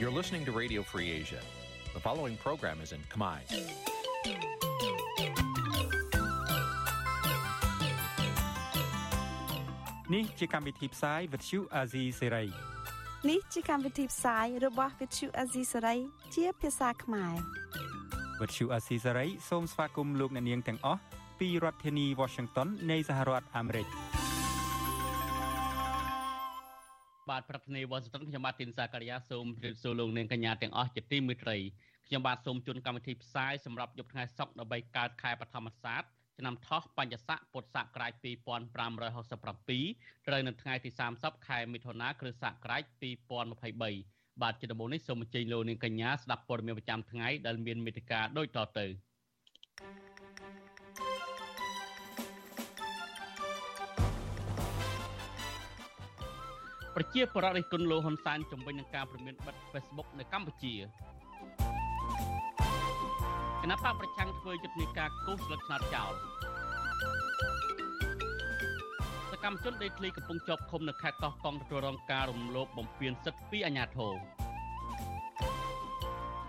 You're listening to Radio Free Asia. The following program is in Khmer. Nǐ chi càm bi tiệp xáy vệt chiu a zì sê ray នេះជាកម្មវិធីផ្សាយរបស់ Vithu Azisari ជាភាសាខ្មែរ វត្តឈូអាស៊ីសេរីសូមស្វាគមន៍លោកអ្នកនាងទាំងអស់ពីរដ្ឋធានី Washington នៃសហរដ្ឋអាមេរិក បាទប្រធានាទីវ៉ាស៊ីនតោនខ្ញុំបាទទីនសាការីយ៉ាសូមជម្រាបសួរលោកនាងកញ្ញាទាំងអស់ជាទីមេត្រីខ្ញុំបាទសូមជូនកម្មវិធីផ្សាយសម្រាប់យប់ថ្ងៃសុក្រដើម្បីកើតខែបឋមសាទឆ្នាំថោះបញ្ញស័កពុទ្ធសករាជ2567ត្រូវនៅថ្ងៃទី30ខែមិថុនាគ្រិស្តសករាជ2023បាទជាដំបូងនេះសូមអញ្ជើញលោកនាងកញ្ញាស្ដាប់ព័ត៌មានប្រចាំថ្ងៃដែលមានមេត្តាដូចតទៅ ប្រជាពលរដ្ឋរិះគន់លោកហ៊ុនសែនជំវិញនឹងការប្រមានបិទ Facebook នៅកម្ពុជាគណៈបកប្រឆាំងធ្វើយុទ្ធនាការគូសស្លឹកឆ្នោតចោលសកម្មជនដេកឃ្លីកំពុងជាប់ឃុំនៅខេត្តកោះកុងទទួលរងការរំលោភបំពានសិទ្ធិពីអាជ្ញាធរ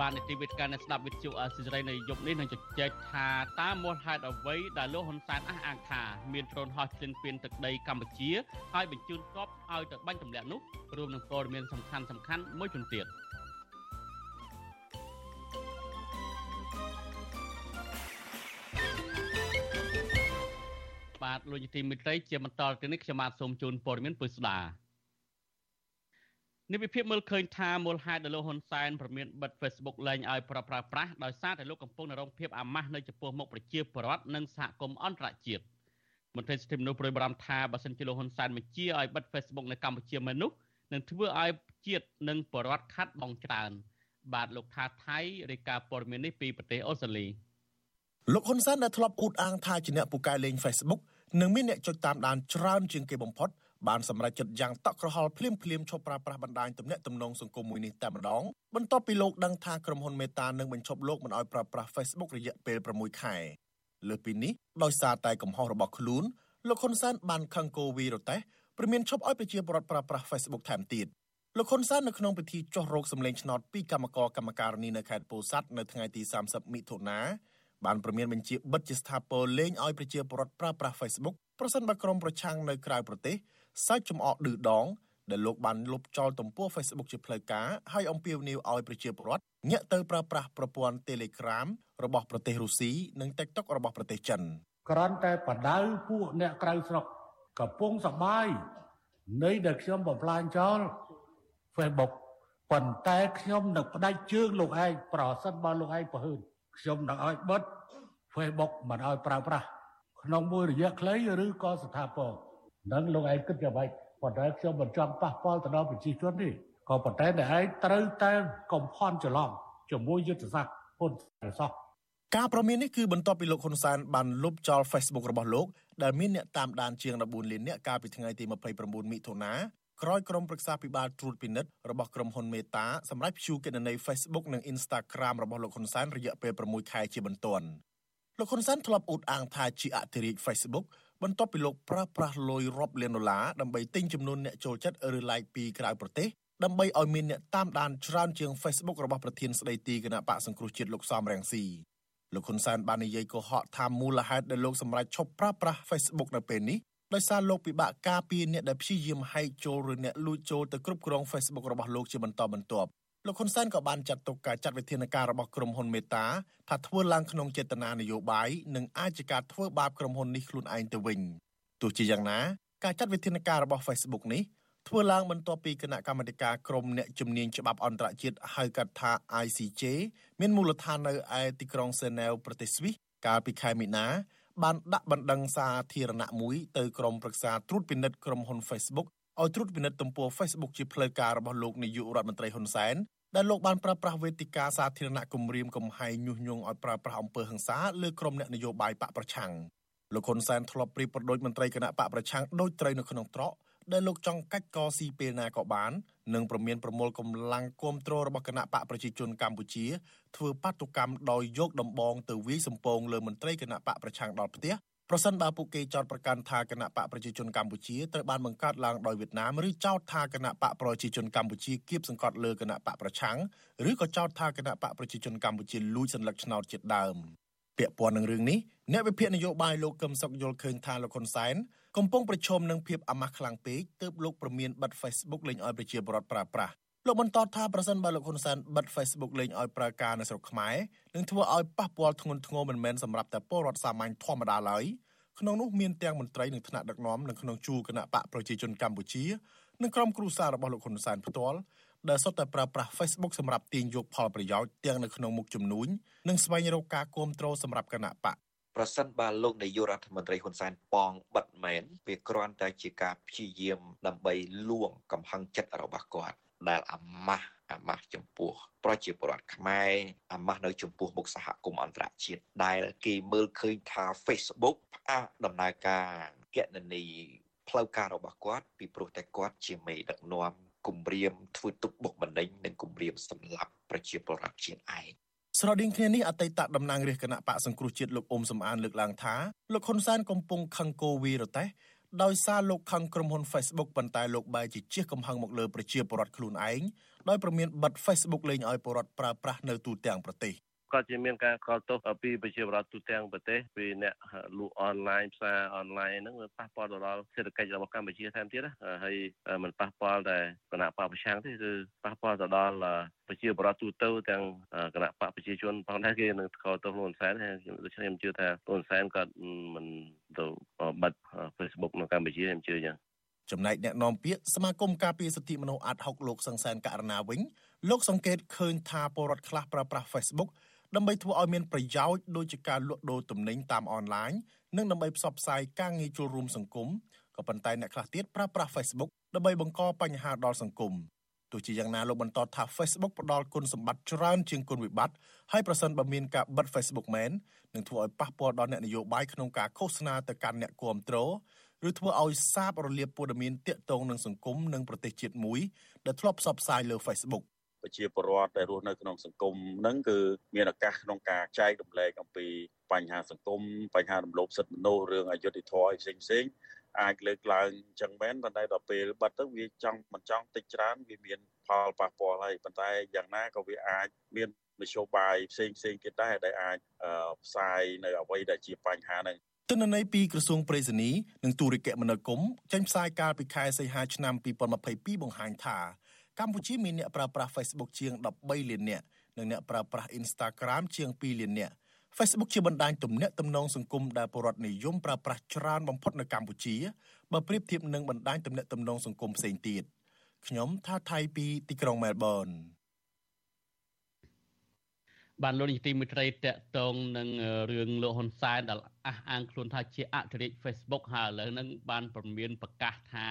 បាននីតិវិទ្យាអ្នកស្ដាប់វិទ្យុអសិរ័យនៅយប់នេះនឹងជជែកថាតើមូលហេតុអ្វីដែលលោកហ៊ុនសែនអះអាងថាមានដ្រូនហោះឈ្លានពានទឹកដីកម្ពុជាហើយបញ្ជូនទ័ពឲ្យទៅបាញ់ទម្លាក់នោះរួមនឹងព័ត៌មានសំខាន់សំខាន់មួយចំនួនទៀត។បាទលោកយុតិមិត្តរីជាបន្តទៅនេះខ្ញុំបាទសូមជូនព័ត៌មានពុស្ដា នេះវិភាគមើលឃើញថាមូលហេតុដែលលោកហ៊ុនសែនប្រមានបិទ Facebook លែងឲ្យប្រប្រាប្រាស់ដោយសារតែលោកកំពុងរងភាពអាម៉ាស់នៅចំពោះមុខប្រជាពលរដ្ឋនិងសហគមន៍អន្តរជាតិមន្ត្រីសិទ្ធិមនុស្សប្រួយបារម្ភថាបើសិនជាលោកហ៊ុនសែនបញ្ជាឲ្យបិទ Facebook នៅកម្ពុជាមែននោះនឹងធ្វើឲ្យជាតិនិងពលរដ្ឋខាត់បងច្រើន បាទលោកថាថៃរាយការណ៍ព័ត៌មាននេះពីប្រទេសអូស្ត្រាលីលោកហ៊ុនសែនដែលធ្លាប់អួតអាងថាជាអ្នកពូកែលេង Facebook និងមានអ្នកចុចតាមដានច្រើនជាងគេបំផុត បានសម្រេចចិត្តយ៉ាងតក់ក្រហល់ភ្លាមភ្លាមឈប់ប្រើប្រាស់បណ្ដាញទំនាក់ទំនងសង្គមមួយនេះតែម្ដងបន្ទាប់ពីលោកដឹងថាក្រុមហ៊ុនមេតានឹងបញ្ឈប់លោកមិនឲ្យប្រើប្រាស់ Facebook រយៈពេល6ខែលើពីនេះដោយសារតែកំហុសរបស់ខ្លួនលោកហ៊ុនសែនបានខឹងគោវីរតេសព្រមានឈប់ឲ្យប្រជាពលរដ្ឋប្រើប្រាស់ Facebook ថែមទៀតលោកហ៊ុនសែននៅក្នុងពិធីចុះរោគសម្លេងឆ្នោតពីគណៈកម្មការកម្មការនីនៅខេត្តពោធិ៍សាត់នៅថ្ងៃទី30មិថុនាបានព្រមានបញ្ជាបិទជាស្ថាពរលេងឲ្យប្រជាពលរដ្ឋប្រើប្រាស់ Facebook ប្រសិនបើក្រុមប្រឆាំងនៅក្រៅប្រទេស សាច់ចំអកឌឺដងដែលលោកបានលុបចោលទំព័រ Facebook ជាផ្លូវការហើយអំពាវនាវឲ្យប្រជាពលរដ្ឋងាកទៅប្រើប្រាស់ប្រព័ន្ធ Telegram របស់ប្រទេសរុស្ស៊ីនិង TikTok របស់ប្រទេសចិនគ្រាន់តែបដៅពួកអ្នកក្រៅស្រុកកំពុងសបាយនៃដែលខ្ញុំបំផ្លាញចោល Facebook ប៉ុន្តែខ្ញុំនឹងផ្ដាច់ជើងលោកឯងប្រសិនបើលោកឯងប្រហឺនខ្ញុំនឹងឲ្យបិទ Facebook មិនឲ្យប្រើប្រាស់ក្នុងមួយរយៈខ្លីឬក៏ស្ថាពរ នឹងលោកឯងគិតយ៉ាងម៉េចប៉ុន្តែខ្ញុំមិនចង់ប៉ះពាល់ទៅដល់ប្រជាជនទេក៏ប៉ុន្តែអ្នកឯងត្រូវតែកំផន់ច្រឡំជាមួយយុទ្ធសាស្ត្រហ៊ុនសោះការប្រមាននេះគឺបន្ទាប់ពីលោកហ៊ុនសែនបានលុបចោល Facebook របស់លោកដែលមានអ្នកតាមដានជាង14លាននាក់កាលពីថ្ងៃទី29មិថុនាក្រោយក្រុមប្រឹក្សាពិបាលត្រួតពិនិត្យរបស់ក្រុមហ៊ុនមេតាសម្រាប់ព្យួរគណនី Facebook និង Instagram របស់លោកហ៊ុនសែនរយៈពេល6ខែជាបន្ទាន់លោកហ៊ុនសែនធ្លាប់អួតអាងថាជាអធិរាជ Facebook បន្ទាប់ពីលោកប្រើប្រាស់លុយរាប់លានដុល្លារដើម្បីទិញចំនួនអ្នកចូលចិត្តឬ like ពីក្រៅប្រទេសដើម្បីឲ្យមានអ្នកតាមដានច្រើនជាង Facebook របស់ប្រធានស្ដីទីគណៈបកសង្គ្រោះជាតិលោកសំរងស៊ីលោកហ៊ុនសែនបាននិយាយកុហកថាមូលហេតុដែលលោកសម្រេចឈប់ប្រើប្រាស់ Facebook នៅពេលនេះដោយសារលោកពិបាកការពារអ្នកដែលព្យាយាមហែកចូលឬអ្នកលួចចូលទៅគ្រប់គ្រង Facebook របស់លោកជាបន្តបន្ទាប់ លោកហ៊ុនសែនក៏បានចាត់ទុកការចាត់វិធានការរបស់ក្រុមហ៊ុនមេតាថាធ្វើឡើងក្នុងចេតនានយោបាយនិងអាចជាការធ្វើបាបក្រុមហ៊ុននេះខ្លួនឯងទៅវិញទោះជាយ៉ាងណាការចាត់វិធានការរបស់ Facebook នេះធ្វើឡើងបន្ទាប់ពីគណៈកម្មាធិការក្រមអ្នកជំនាញច្បាប់អន្តរជាតិហៅកាត់ថា ICJ មានមូលដ្ឋាននៅឯទីក្រុងសេណែវប្រទេសស្វីសកាលពីខែមីនាបានដាក់បណ្ដឹងសាធារណៈមួយទៅក្រុមប្រឹក្សាត្រួតពិនិត្យក្រុមហ៊ុន Facebook ឲ្យត្រួតពិនិត្យទំព័រ Facebook ជាផ្លូវការរបស់លោកនាយករដ្ឋមន្ត្រីហ៊ុនសែនដែលលោកបានប្រើប្រាស់វេទិកាសាធារណៈគម្រាមកំហែងញុះញង់ឲ្យប្រើប្រាស់អំពើហិង្សាលើក្រុមអ្នកនយោបាយបកប្រឆាំងលោកហ៊ុនសែនធ្លាប់ប្រៀបប្រដូចមន្ត្រីគណៈបកប្រឆាំងដូចត្រីនៅក្នុងត្រកដែលលោកចង់កាច់កស៊ីពេលណាក៏បាននិងប្រមានប្រមូលកម្លាំងគ្រប់គ្រងរបស់គណៈបកប្រជាជនកម្ពុជាធ្វើបាតុកម្មដោយយកដំបងទៅវាយសម្ពងលើមន្ត្រីគណៈបកប្រឆាំងដល់ផ្ទះ ប្រសិនបើពួកគេចោទប្រកាន់ថាគណៈបកប្រជាជនកម្ពុជាត្រូវបានបង្កើតឡើងដោយវៀតណាមឬចោទថាគណៈបកប្រជាជនកម្ពុជាគៀបសង្កត់លើគណៈបកប្រឆាំងឬក៏ចោទថាគណៈបកប្រជាជនកម្ពុជាលួចសន្លឹកឆ្នោតជាដើមពាក់ព័ន្ធនឹងរឿងនេះអ្នកវិភាគនយោបាយលោកកឹមសុខយល់ឃើញថាលោកហ៊ុនសែនកំពុងប្រឈមនឹងភាពអាម៉ាស់ខ្លាំងពេកទើបលោកប្រមានបិទ Facebook លេងឲ្យប្រជាពលរដ្ឋប្រើប្រាស់ លោកបន្តថាប្រសិនបើលោកហ៊ុនសែនបិទ Facebook លេងឲ្យប្រើការនៅស្រុកខ្មែរនឹងធ្វើឲ្យប៉ះពាល់ធ្ងន់ធ្ងរមិនមែនសម្រាប់តែពលរដ្ឋសាមញ្ញធម្មតាឡើយក្នុងនោះមានទាំងមន្ត្រីនិងថ្នាក់ដឹកនាំនៅក្នុងជួរគណៈបកប្រជាជនកម្ពុជានិងក្រុមគ្រួសាររបស់លោកហ៊ុនសែនផ្ទាល់ដែលសុទ្ធតែប្រើប្រាស់ Facebook សម្រាប់ទាញយកផលប្រយោជន៍ទាំងនៅក្នុងមុខជំនួញនិងស្វែងរកការគ្រប់គ្រងសម្រាប់គណៈបកប្រសិនបើលោកនាយករដ្ឋមន្ត្រីហ៊ុនសែនប៉ងបិទមែនវាគ្រាន់តែជាការព្យាយាមដើម្បីលួងកំហឹងចិត្តរបស់គាត់ ដែលអាម៉ាស់អាម៉ាស់ចំពោះប្រជាពលរដ្ឋខ្មែរអាម៉ាស់នៅចំពោះមុខសហគមន៍អន្តរជាតិដែលគេមើលឃើញថា Facebook ផ្អាកដំណើរការកណនីផ្លូវការរបស់គាត់ពីព្រោះតែគាត់ជាមេដឹកនាំគម្រាមធ្វើទុកបុកម្នេញនិងគម្រាមសម្លាប់ប្រជាពលរដ្ឋជាតិឯងស្រដៀងគ្នានេះអតីតតំណាងរាជគណៈបកសង្គ្រោះជាតិលោកអ៊ុំសំអានលើកឡើងថាលោកហ៊ុនសែនកំពុងខឹងគោវីរតេស ដោយសារលោកខឹងក្រុមហ៊ុន Facebook ប៉ុន្តែលោកបែរជាជះកំហឹងមកលើប្រជាពលរដ្ឋខ្លួនឯងដោយប្រមានបិទ Facebook លេងឲ្យពលរដ្ឋប្រើប្រាស់នៅទូទាំងប្រទេស ក៏ជាមានការកល់ទោសពីប្រជាពលរដ្ឋទូទាំងប្រទេសពីអ្នកលក់អនឡាញផ្សារអនឡាញហ្នឹងវាប៉ះពាល់ទៅដល់សេដ្ឋកិច្ចរបស់កម្ពុជាថែមទៀតណាហើយមិនប៉ះពាល់តែគណៈបកប្រឆាំងទេគឺប៉ះពាល់ទៅដល់ប្រជាពលរដ្ឋទូទៅទាំងគណៈបកប្រជាជនផងដែរគេនឹងកល់ទោសលោកហ៊ុនសែនដូច្នេះខ្ញុំជឿថាលោកហ៊ុនសែនគាត់មិនទៅបិទ Facebook នៅកម្ពុជាខ្ញុំជឿអញ្ចឹងចំណែកអ្នកនាំពាក្យសមាគមការពារសិទ្ធិមនុស្សអាត់ហុកលោកសង្សានករណាវិញលោកសង្កេតឃើញថាពលរដ្ឋខ្លះប្រើប្រាស់ Facebook ដើម្បីធ្វើឲ្យមានប្រយោជន៍ដូចជាការលក់ដូរទំនិញតាមអនឡាញនិងដើម្បីផ្សព្វផ្សាយការងារចូលរួមសង្គមក៏ប៉ុន្តែអ្នកខ្លះទៀតប្រើប្រាស់ Facebook ដើម្បីបង្កបញ្ហាដល់សង្គមទោះជាយ៉ាងណាលោកបន្តថា Facebook ផ្ដល់គុណសម្បត្តិច្រើនជាងគុណវិបត្តិហើយប្រសិនបើមានការបិទ Facebook មែននឹងធ្វើឲ្យប៉ះពាល់ដល់អ្នកនយោបាយក្នុងការឃោសនាទៅកាន់អ្នកគាំទ្រឬធ្វើឲ្យសាបរលាបព័ត៌មានតាក់ទងនឹងសង្គមនិងប្រទេសជាតិមួយដែលធ្លាប់ផ្សព្វផ្សាយលើ Facebook ប្រជាពលរដ្ឋដែលរស់នៅក្នុងសង្គមហ្នឹងគឺមានឱកាសក្នុងការចែករំលែកអំពីបញ្ហាសង្គមបញ្ហារំលោភសិទ្ធិមនុស្សរឿងអយុត្តិធម៌ផ្សេងផ្សេងអាចលើកឡើងអញ្ចឹងមែនប៉ុន្តែដល់ពេលបាត់ទៅវាចង់មិនចង់តិចច្រើនវាមានផលប៉ះពាល់ហើយប៉ុន្តែយ៉ាងណាក៏វាអាចមាននយោបាយផ្សេងផ្សេងទៀតដែរដែលអាចផ្សាយនៅអ្វីដែលជាបញ្ហាហ្នឹងទិន្នន័យពីក្រសួងប្រៃសណីនិងទូរគមនាគមន៍ចេញផ្សាយកាលពីខែសីហាឆ្នាំ2022បង្ហាញថា កម្ពុជាមានអ្នកប្រើប្រាស់ Facebook ជាង13លាននាក់និងអ្នកប្រើប្រាស់ Instagram ជាង2លាននាក់ Facebook ជាបណ្ដាញទំនាក់ទំនងសង្គមដែលពលរដ្ឋនិយមប្រើប្រាស់ច្រើនបំផុតនៅកម្ពុជាបើប្រៀបធៀបនឹងបណ្ដាញទំនាក់ទំនងសង្គមផ្សេងទៀតខ្ញុំថាថៃពីទីក្រុងមែលប៊នបានលោកនាយទីមេត្រីតកតងនឹងរឿងលោកហ៊ុនសែនដែលអះអាងខ្លួនថាជាអធិរាជ Facebook ហើយឥឡូវហ្នឹងបានព្រមានប្រកាសថា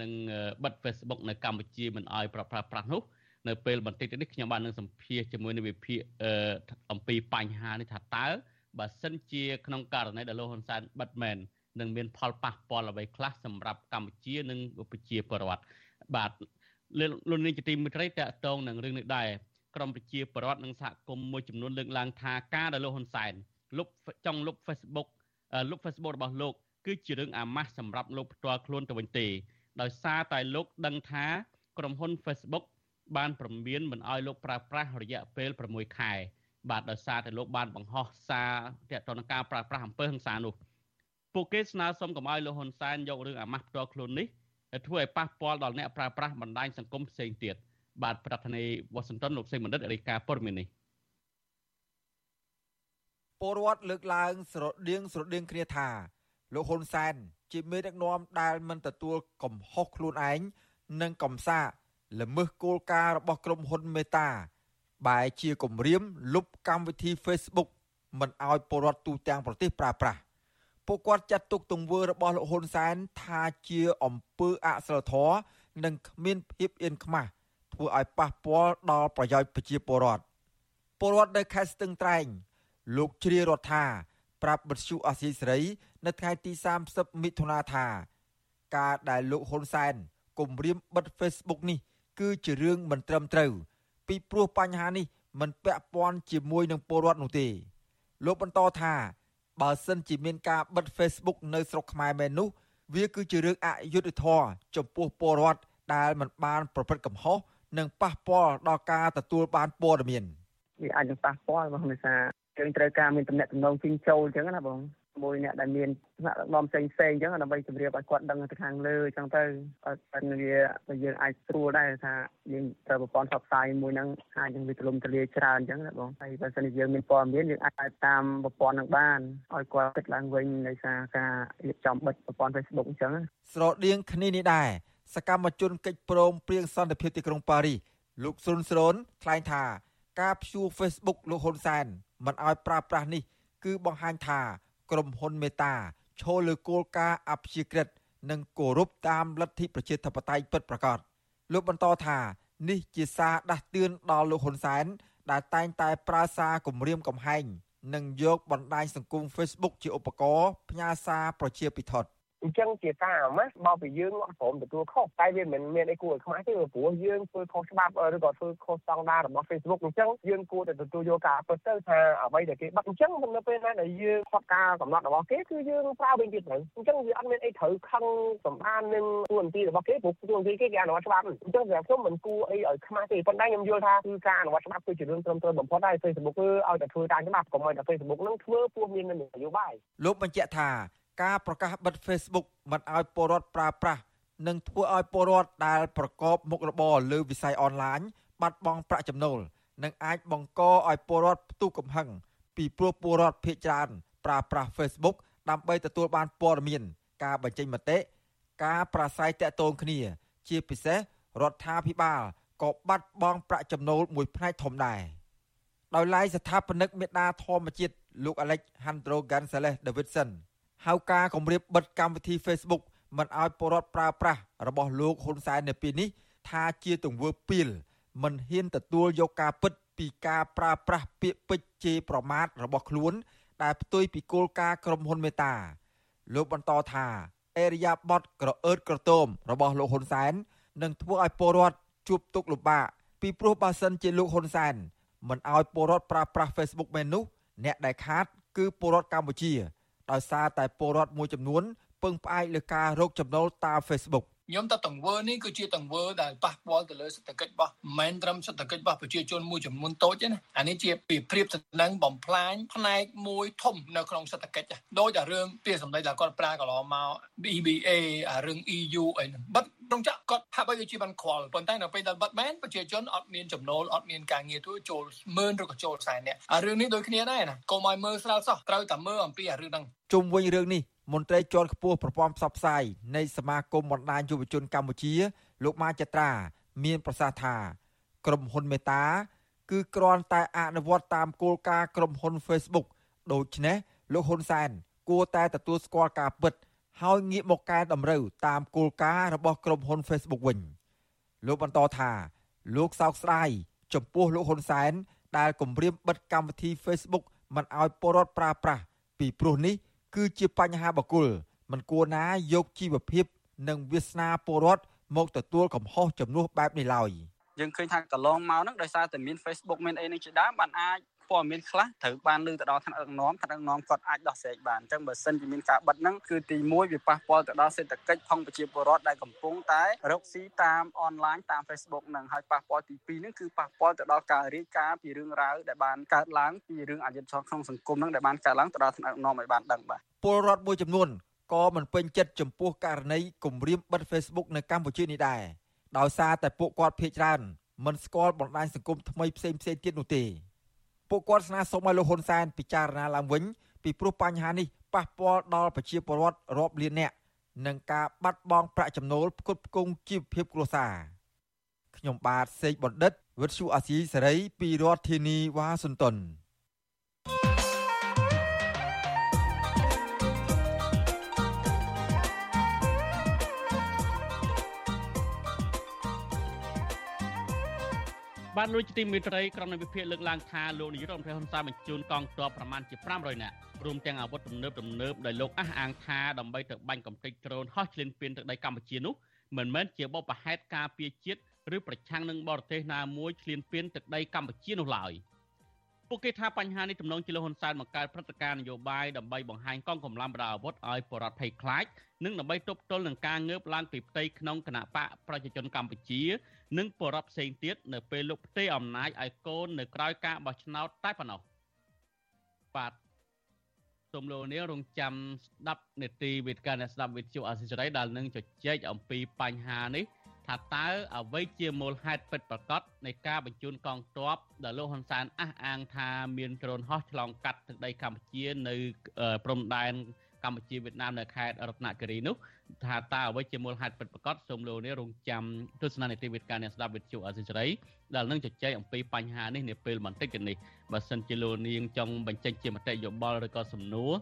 នឹងបិទ Facebook នៅកម្ពុជាមិនអោយប្រើប្រាស់នោះនៅពេលបន្តិចនេះខ្ញុំបាននឹងសម្ភាសជាមួយនឹងវិភាគអំពីបញ្ហានេះថាតើបើសិនជាក្នុងករណីដែលលោកហ៊ុនសែនបិទមែននឹងមានផលប៉ះពាល់អ្វីខ្លះសម្រាប់កម្ពុជានិងប្រជាពលរដ្ឋបាទលោកនាយកទីមេត្រីតកតងនឹងរឿងនេះដែរក្រមប្រជាពលរដ្ឋនិងសហគមន៍មួយចំនួនលើកឡើងថាការដែលលោកហ៊ុនសែនលុបចង់លុប Facebook លុប Facebook របស់លោកគឺជារឿងអាម៉ាស់សម្រាប់លោកផ្ទាល់ខ្លួនទៅវិញទេ ដោយសារតែលោកដឹងថាក្រុមហ៊ុន Facebook បានព្រមានមិនអោយលោកប្រើប្រាស់រយៈពេល6ខែបាទដោយសារតែលោកបានបង្ហោះសារទាក់ទងនឹងការប្រើប្រាស់អំពើហិង្សានោះពួកគេស្នើសុំកុំឲ្យលោកហ៊ុនសែនយករឿងអាម៉ាស់ផ្ទាល់ខ្លួននេះធ្វើឲ្យប៉ះពាល់ដល់អ្នកប្រើប្រាស់បណ្ដាញសង្គមផ្សេងទៀតបាទប្រធានាធិបតីវ៉ាស៊ីនតោនលោកសេងបណ្ឌិតរាយការណ៍ព័ត៌មាននេះពលរដ្ឋលើកឡើងស្រដៀងស្រដៀងគ្នាថា លោកហ៊ុនសែនជាមេដឹកនាំដែលមិនទទួលកំហុសខ្លួនឯងនិងកំសាល្មើសគោលការណ៍របស់ក្រុមហ៊ុនមេតា បែជាគម្រាមលុបកម្មវិធី Facebook មិនឲ្យពលរដ្ឋទូទាំងប្រទេសប្រើប្រាស់ពួកគាត់ចាត់ទុកទង្វើរបស់លោកហ៊ុនសែនថាជាអំពើអសិលធម៌និងគ្មានភាពអៀនខ្មាស់ធ្វើឲ្យប៉ះពាល់ដល់ប្រយោជន៍ប្រជាពលរដ្ឋពលរដ្ឋនៅខេត្តស្ទឹងត្រែងលោកជ្រារដ្ឋា ប្រាប់បទសុអសីសេរី នៅថ្ងៃទី30មិថុនាថា ការដែលលោកហ៊ុនសែនគំរាមបិទ Facebook នេះ គឺជារឿងមិនត្រឹមត្រូវ ពីព្រោះបញ្ហានេះមិនពាក់ព័ន្ធជាមួយនឹងពលរដ្ឋនោះទេ លោកបន្តថាបើសិនជាមានការបិទ Facebook នៅស្រុកខ្មែរមែននោះវាគឺជារឿងអយុត្តិធម៌ចំពោះពលរដ្ឋដែលមិនបាន ប្រព្រឹត្តកំហុសនិងប៉ះពាល់ដល់ការទទួលបានព័ត៌មានវាអាចនឹងប៉ះពាល់បងដោយសារ យើងត្រូវការមានតំណែងតំណងជិញចូលអញ្ចឹងណាបងមួយអ្នកដែលមានថ្នាក់ដឹកនាំផ្សេងផ្សេងអញ្ចឹងដើម្បីជម្រាបឲ្យគាត់ដឹងទៅខាងលើអញ្ចឹងទៅឲ្យវាយើងអាចស្រួលដែរថាយើងត្រូវប្រព័ន្ធផ្សព្វផ្សាយមួយហ្នឹងអាចនឹងវាទលំទលាច្រើនអញ្ចឹងណាបងហើយបើសិនជាយើងមានព័ត៌មានយើងអាចតាមប្រព័ន្ធហ្នឹងបានឲ្យគាត់គិតឡើងវិញដោយសារការរៀបចំបិទប្រព័ន្ធ Facebook អញ្ចឹងស្រដៀងគ្នានេះដែរសកម្មជនកិច្ចព្រមព្រៀងសន្តិភាពទីក្រុងប៉ារីសលោកស៊ុនស្រូនថ្លែងថាការព្យួរ Facebook លោកហ៊ុនសែនមិនឲ្យប្រើប្រាស់នេះ គឺបង្ហាញថាក្រុមហ៊ុនមេតាឈលលើគោលការណ៍អព្យាក្រឹតនិងគោរពតាមលទ្ធិប្រជាធិបតេយ្យពិតប្រាកដលោកបន្តថានេះជាសារដាស់តឿនដល់លោកហ៊ុនសែនដែលតែងតែប្រើសារគំរាមកំហែងនិងយកបណ្ដាញសង្គម Facebook ជាឧបករណ៍ផ្ញើសារប្រជាពិធដ្ឋ អញ្ចឹងជាការអាម៉ាស់មកពីយើងអត់ព្រមទទួលខុសតែវាមិនមានអីគួរឲ្យខ្មាស់ទេព្រោះយើងធ្វើខុសច្បាប់ឬក៏ធ្វើខុសស្តង់ដាររបស់ Facebook អញ្ចឹងយើងគួរតែទទួលយកការពិតទៅថាអ្វីដែលគេបិទអញ្ចឹងនៅពេលណាដែលយើងខុសការកំណត់របស់គេគឺយើងប្រើវិញទៀតទៅអញ្ចឹងវាអត់មានអីត្រូវខឹងសម្បាននឹងទួនាទីរបស់គេព្រោះទួនាទីគេគេអនុវត្តច្បាប់អញ្ចឹងវាខ្ញុំមិនគួរអីឲ្យខ្មាស់ទេប៉ុន្តែខ្ញុំយល់ថាគឺការអនុវត្តច្បាប់គឺជារឿងត្រឹមត្រូវបំផុតហើយ Facebook គឺឲ្យតែធ្វើតាមច្បាប់កុំឲ្យតែ Facebook នឹងធ្វើពោះមាននយោបាយលោកបញ្ជាក់ថា ការប្រកាសបិទ Facebook មិនឲ្យពលរដ្ឋប្រើប្រាស់និងធ្វើឲ្យពលរដ្ឋដែលប្រកបមុខរបរលើវិស័យអនឡាញបាត់បង់ប្រាក់ចំណូលនិងអាចបង្កឲ្យពលរដ្ឋផ្ទុះកំហឹងពីព្រោះពលរដ្ឋភ័យច្រើនប្រើប្រាស់ Facebook ដើម្បីទទួលបានព័ត៌មាន ការបញ្ចេញមតិការប្រាស្រ័យតាក់ទងគ្នា ជាពិសេសរដ្ឋាភិបាលក៏បាត់បង់ប្រាក់ចំណូលមួយផ្នែកធំដែរដោយឡែកស្ថាបនិកមេដាធម្មជាតិលោក Alejandro Gonzalez Davidson ហៅការគម្រាបបិទកម្មវិធី Facebook មិនឲ្យពលរដ្ឋប្រើប្រាស់របស់លោកហ៊ុនសែននៅពេលនេះថាជាទង្វើពីលមិនហ៊ានទទួលយកការពិតពីការប្រើប្រាស់ពាក្យពេចន៍ជេរប្រមាថរបស់ខ្លួន ដែលផ្ទុយពីគោលការណ៍ក្រុមហ៊ុនមេតា លោកបន្តថាអេរិយាបថក្រអឺតក្រទមរបស់លោកហ៊ុនសែននឹងធ្វើឲ្យពលរដ្ឋជួបទុក្ខលំបាកពីព្រោះបើសិនជាលោកហ៊ុនសែនមិនឲ្យពលរដ្ឋប្រើប្រាស់ Facebook មែននោះអ្នកដែលខាតគឺពលរដ្ឋកម្ពុជា ដោយសារតែពលរដ្ឋមួយចំនួនពឹងផ្អែកលើការរកចំណូលតាម Facebook ខ្ញុំថាទង្វើនេះគឺជាទង្វើដែលប៉ះពាល់ទៅលើសេដ្ឋកិច្ចរបស់មិនត្រឹមសេដ្ឋកិច្ចរបស់ប្រជាជនមួយចំនួនតូចទេណាអានេះជាពីប្រៀបទៅនឹងបំផ្លាញផ្នែកមួយធំនៅក្នុងសេដ្ឋកិច្ចដោយតែរឿងពាក្យសម្ដីដែលគាត់ប្រើកន្លងមក EBA អារឿង EU អីហ្នឹងបិទត្រង់ចាក់គាត់ហាក់បីដូចជាបានខ្វល់ប៉ុន្តែនៅពេលដែលបិទមែនប្រជាជនអត់មានចំណូលអត់មានការងារធ្វើចូលម៉ឺនឬក៏ចូលខ្សែអ្នកអារឿងនេះដូចគ្នាដែរណាកុំឲ្យមើលស្រាលសោះត្រូវតែមើលអំពីអារឿងហ្នឹងជុំវិញរឿងនេះ មន្ត្រីជាន់ខ្ពស់ប្រព័ន្ធផ្សព្វផ្សាយនៃសមាគមបណ្ដាញយុវជនកម្ពុជា លោកម៉ាចត្រាមានប្រសាសន៍ថា ក្រុមហ៊ុនមេតា គឺគ្រាន់តែអនុវត្តតាមគោលការណ៍ក្រុមហ៊ុន Facebook ដូច្នេះលោកហ៊ុនសែន គួរតែទទួលស្គាល់ការពិត ហើយងាកមកកែតម្រូវតាមគោលការណ៍របស់ក្រុមហ៊ុន Facebook វិញលោកបន្តថាលោកសោកស្ដាយចំពោះលោកហ៊ុនសែនដែលគម្រាមបិទកម្មវិធី Facebook មិនឲ្យពលរដ្ឋប្រើប្រាស់ពីព្រោះនេះ គឺជាបញ្ហាបកុលមិនគួរណាយកជីវភាព និងវាសនាពលរដ្ឋមកទទួលកំហុសចំនួនបែបនេះឡើយយើងឃើញថាកន្លងមកហ្នឹងដោយសារតែមាន Facebook មានអីនឹងជាដើមបានអាច ព័ត៌មានខ្លះត្រូវបានលើទៅដល់ថ្នាក់ដឹកនាំថ្នាក់ដឹកនាំគាត់អាចដោះស្រាយបានអញ្ចឹងបើសិនជាមានការបិទហ្នឹងគឺទី1វាប៉ះពាល់ទៅដល់សេដ្ឋកិច្ចផងប្រជាពលរដ្ឋដែលកំពុងតែរកស៊ីតាមអនឡាញតាម Facebook ហ្នឹងហើយប៉ះពាល់ទី2ហ្នឹងគឺប៉ះពាល់ទៅដល់ការរាយការណ៍ពីរឿងរ៉ាវដែលបានកើតឡើងពីរឿងអយុត្តិធម៌ក្នុងសង្គមហ្នឹងដែលបានកើតឡើងទៅដល់ថ្នាក់ដឹកនាំឲ្យបានដឹងបាទពលរដ្ឋមួយចំនួនក៏មិនពេញចិត្តចំពោះករណីគម្រាមបិទ Facebook នៅកម្ពុជានេះដែរដោយសារតែពួកគាត់ភ័យច្រើនមិនស្គាល់បណ្ដាញសង្គមថ្មីផ្សេងផ្សេងទៀតនោះទេ ពួកគាត់ស្នើសុំឲ្យលោកហ៊ុនសែនពិចារណាឡើងវិញពីព្រោះបញ្ហានេះប៉ះពាល់ដល់ប្រជាពលរដ្ឋរាប់លាននាក់និងការបាត់បង់ប្រាក់ចំណូលផ្គត់ផ្គង់ជីវភាពគ្រួសារខ្ញុំបាទសេកបណ្ឌិតវិទ្យុអាស៊ីសេរីពីរដ្ឋធានីវ៉ាស៊ីនតោន បានលួចទីមេត្រីក្រុមនៃវិភាគលើកឡើងថាលោកនាយករដ្ឋមន្ត្រីហ៊ុនសែនបញ្ជូនកងទ័ពប្រមាណជា500នាក់រួមទាំងអាវុធទំនើបទំនើបដែលលោកអះអាងថាដើម្បីទៅបាញ់កំទេចដ្រូនហោះឈ្លានពានទឹកដីកម្ពុជានោះមិនមែនជាបបផែតការពារជាតិឬប្រឆាំងនឹងបរទេសណាមួយឈ្លានពានទឹកដីកម្ពុជានោះឡើយ ពួកគេថាបញ្ហានេះទំនងជាលោកហ៊ុនសែនបង្កើតព្រឹត្តិការណ៍នយោបាយដើម្បីបង្ហាញកងកម្លាំងបដាអាវុធឲ្យបរដ្ឋភ័យខ្លាចនិងដើម្បីទប់ទល់នឹងការងើបឡើងពីផ្ទៃក្នុងគណៈបកប្រជាជនកម្ពុជា និងបរដ្ឋផ្សេងទៀតនៅពេលលោកផ្ទេរអំណាចឲ្យកូននៅក្រៅការបោះឆ្នោតតែប៉ុណ្ណោះបាទសូមលោកនាងរងចាំស្ដាប់នេតិវេទិកាអ្នកស្ដាប់វិទ្យុអាស៊ីសេរីដែលនឹងជជែកអំពីបញ្ហានេះ ថាតើអ្វីជាមូលហេតុពិតប្រាកដនៃការបញ្ជូនកងទ័ពដែលលោកហ៊ុនសែនអះអាងថាមានដ្រូនហោះឆ្លងកាត់ទឹកដីកម្ពុជានៅព្រំដែនកម្ពុជាវៀតណាមនៅខេត្តរតនគិរីនោះថាតើអ្វីជាមូលហេតុពិតប្រាកដសូមលោកនេះរងចាំទស្សនានីតិវិទ្យាអ្នកស្ដាប់វិទ្យុអសិរ័យដែលនឹងជជែកអំពីបញ្ហានេះនាពេលបន្តិចទៀតនេះបើសិនជាលោកនាងចង់បញ្ចេញជាមតិយោបល់ឬក៏សំណួរ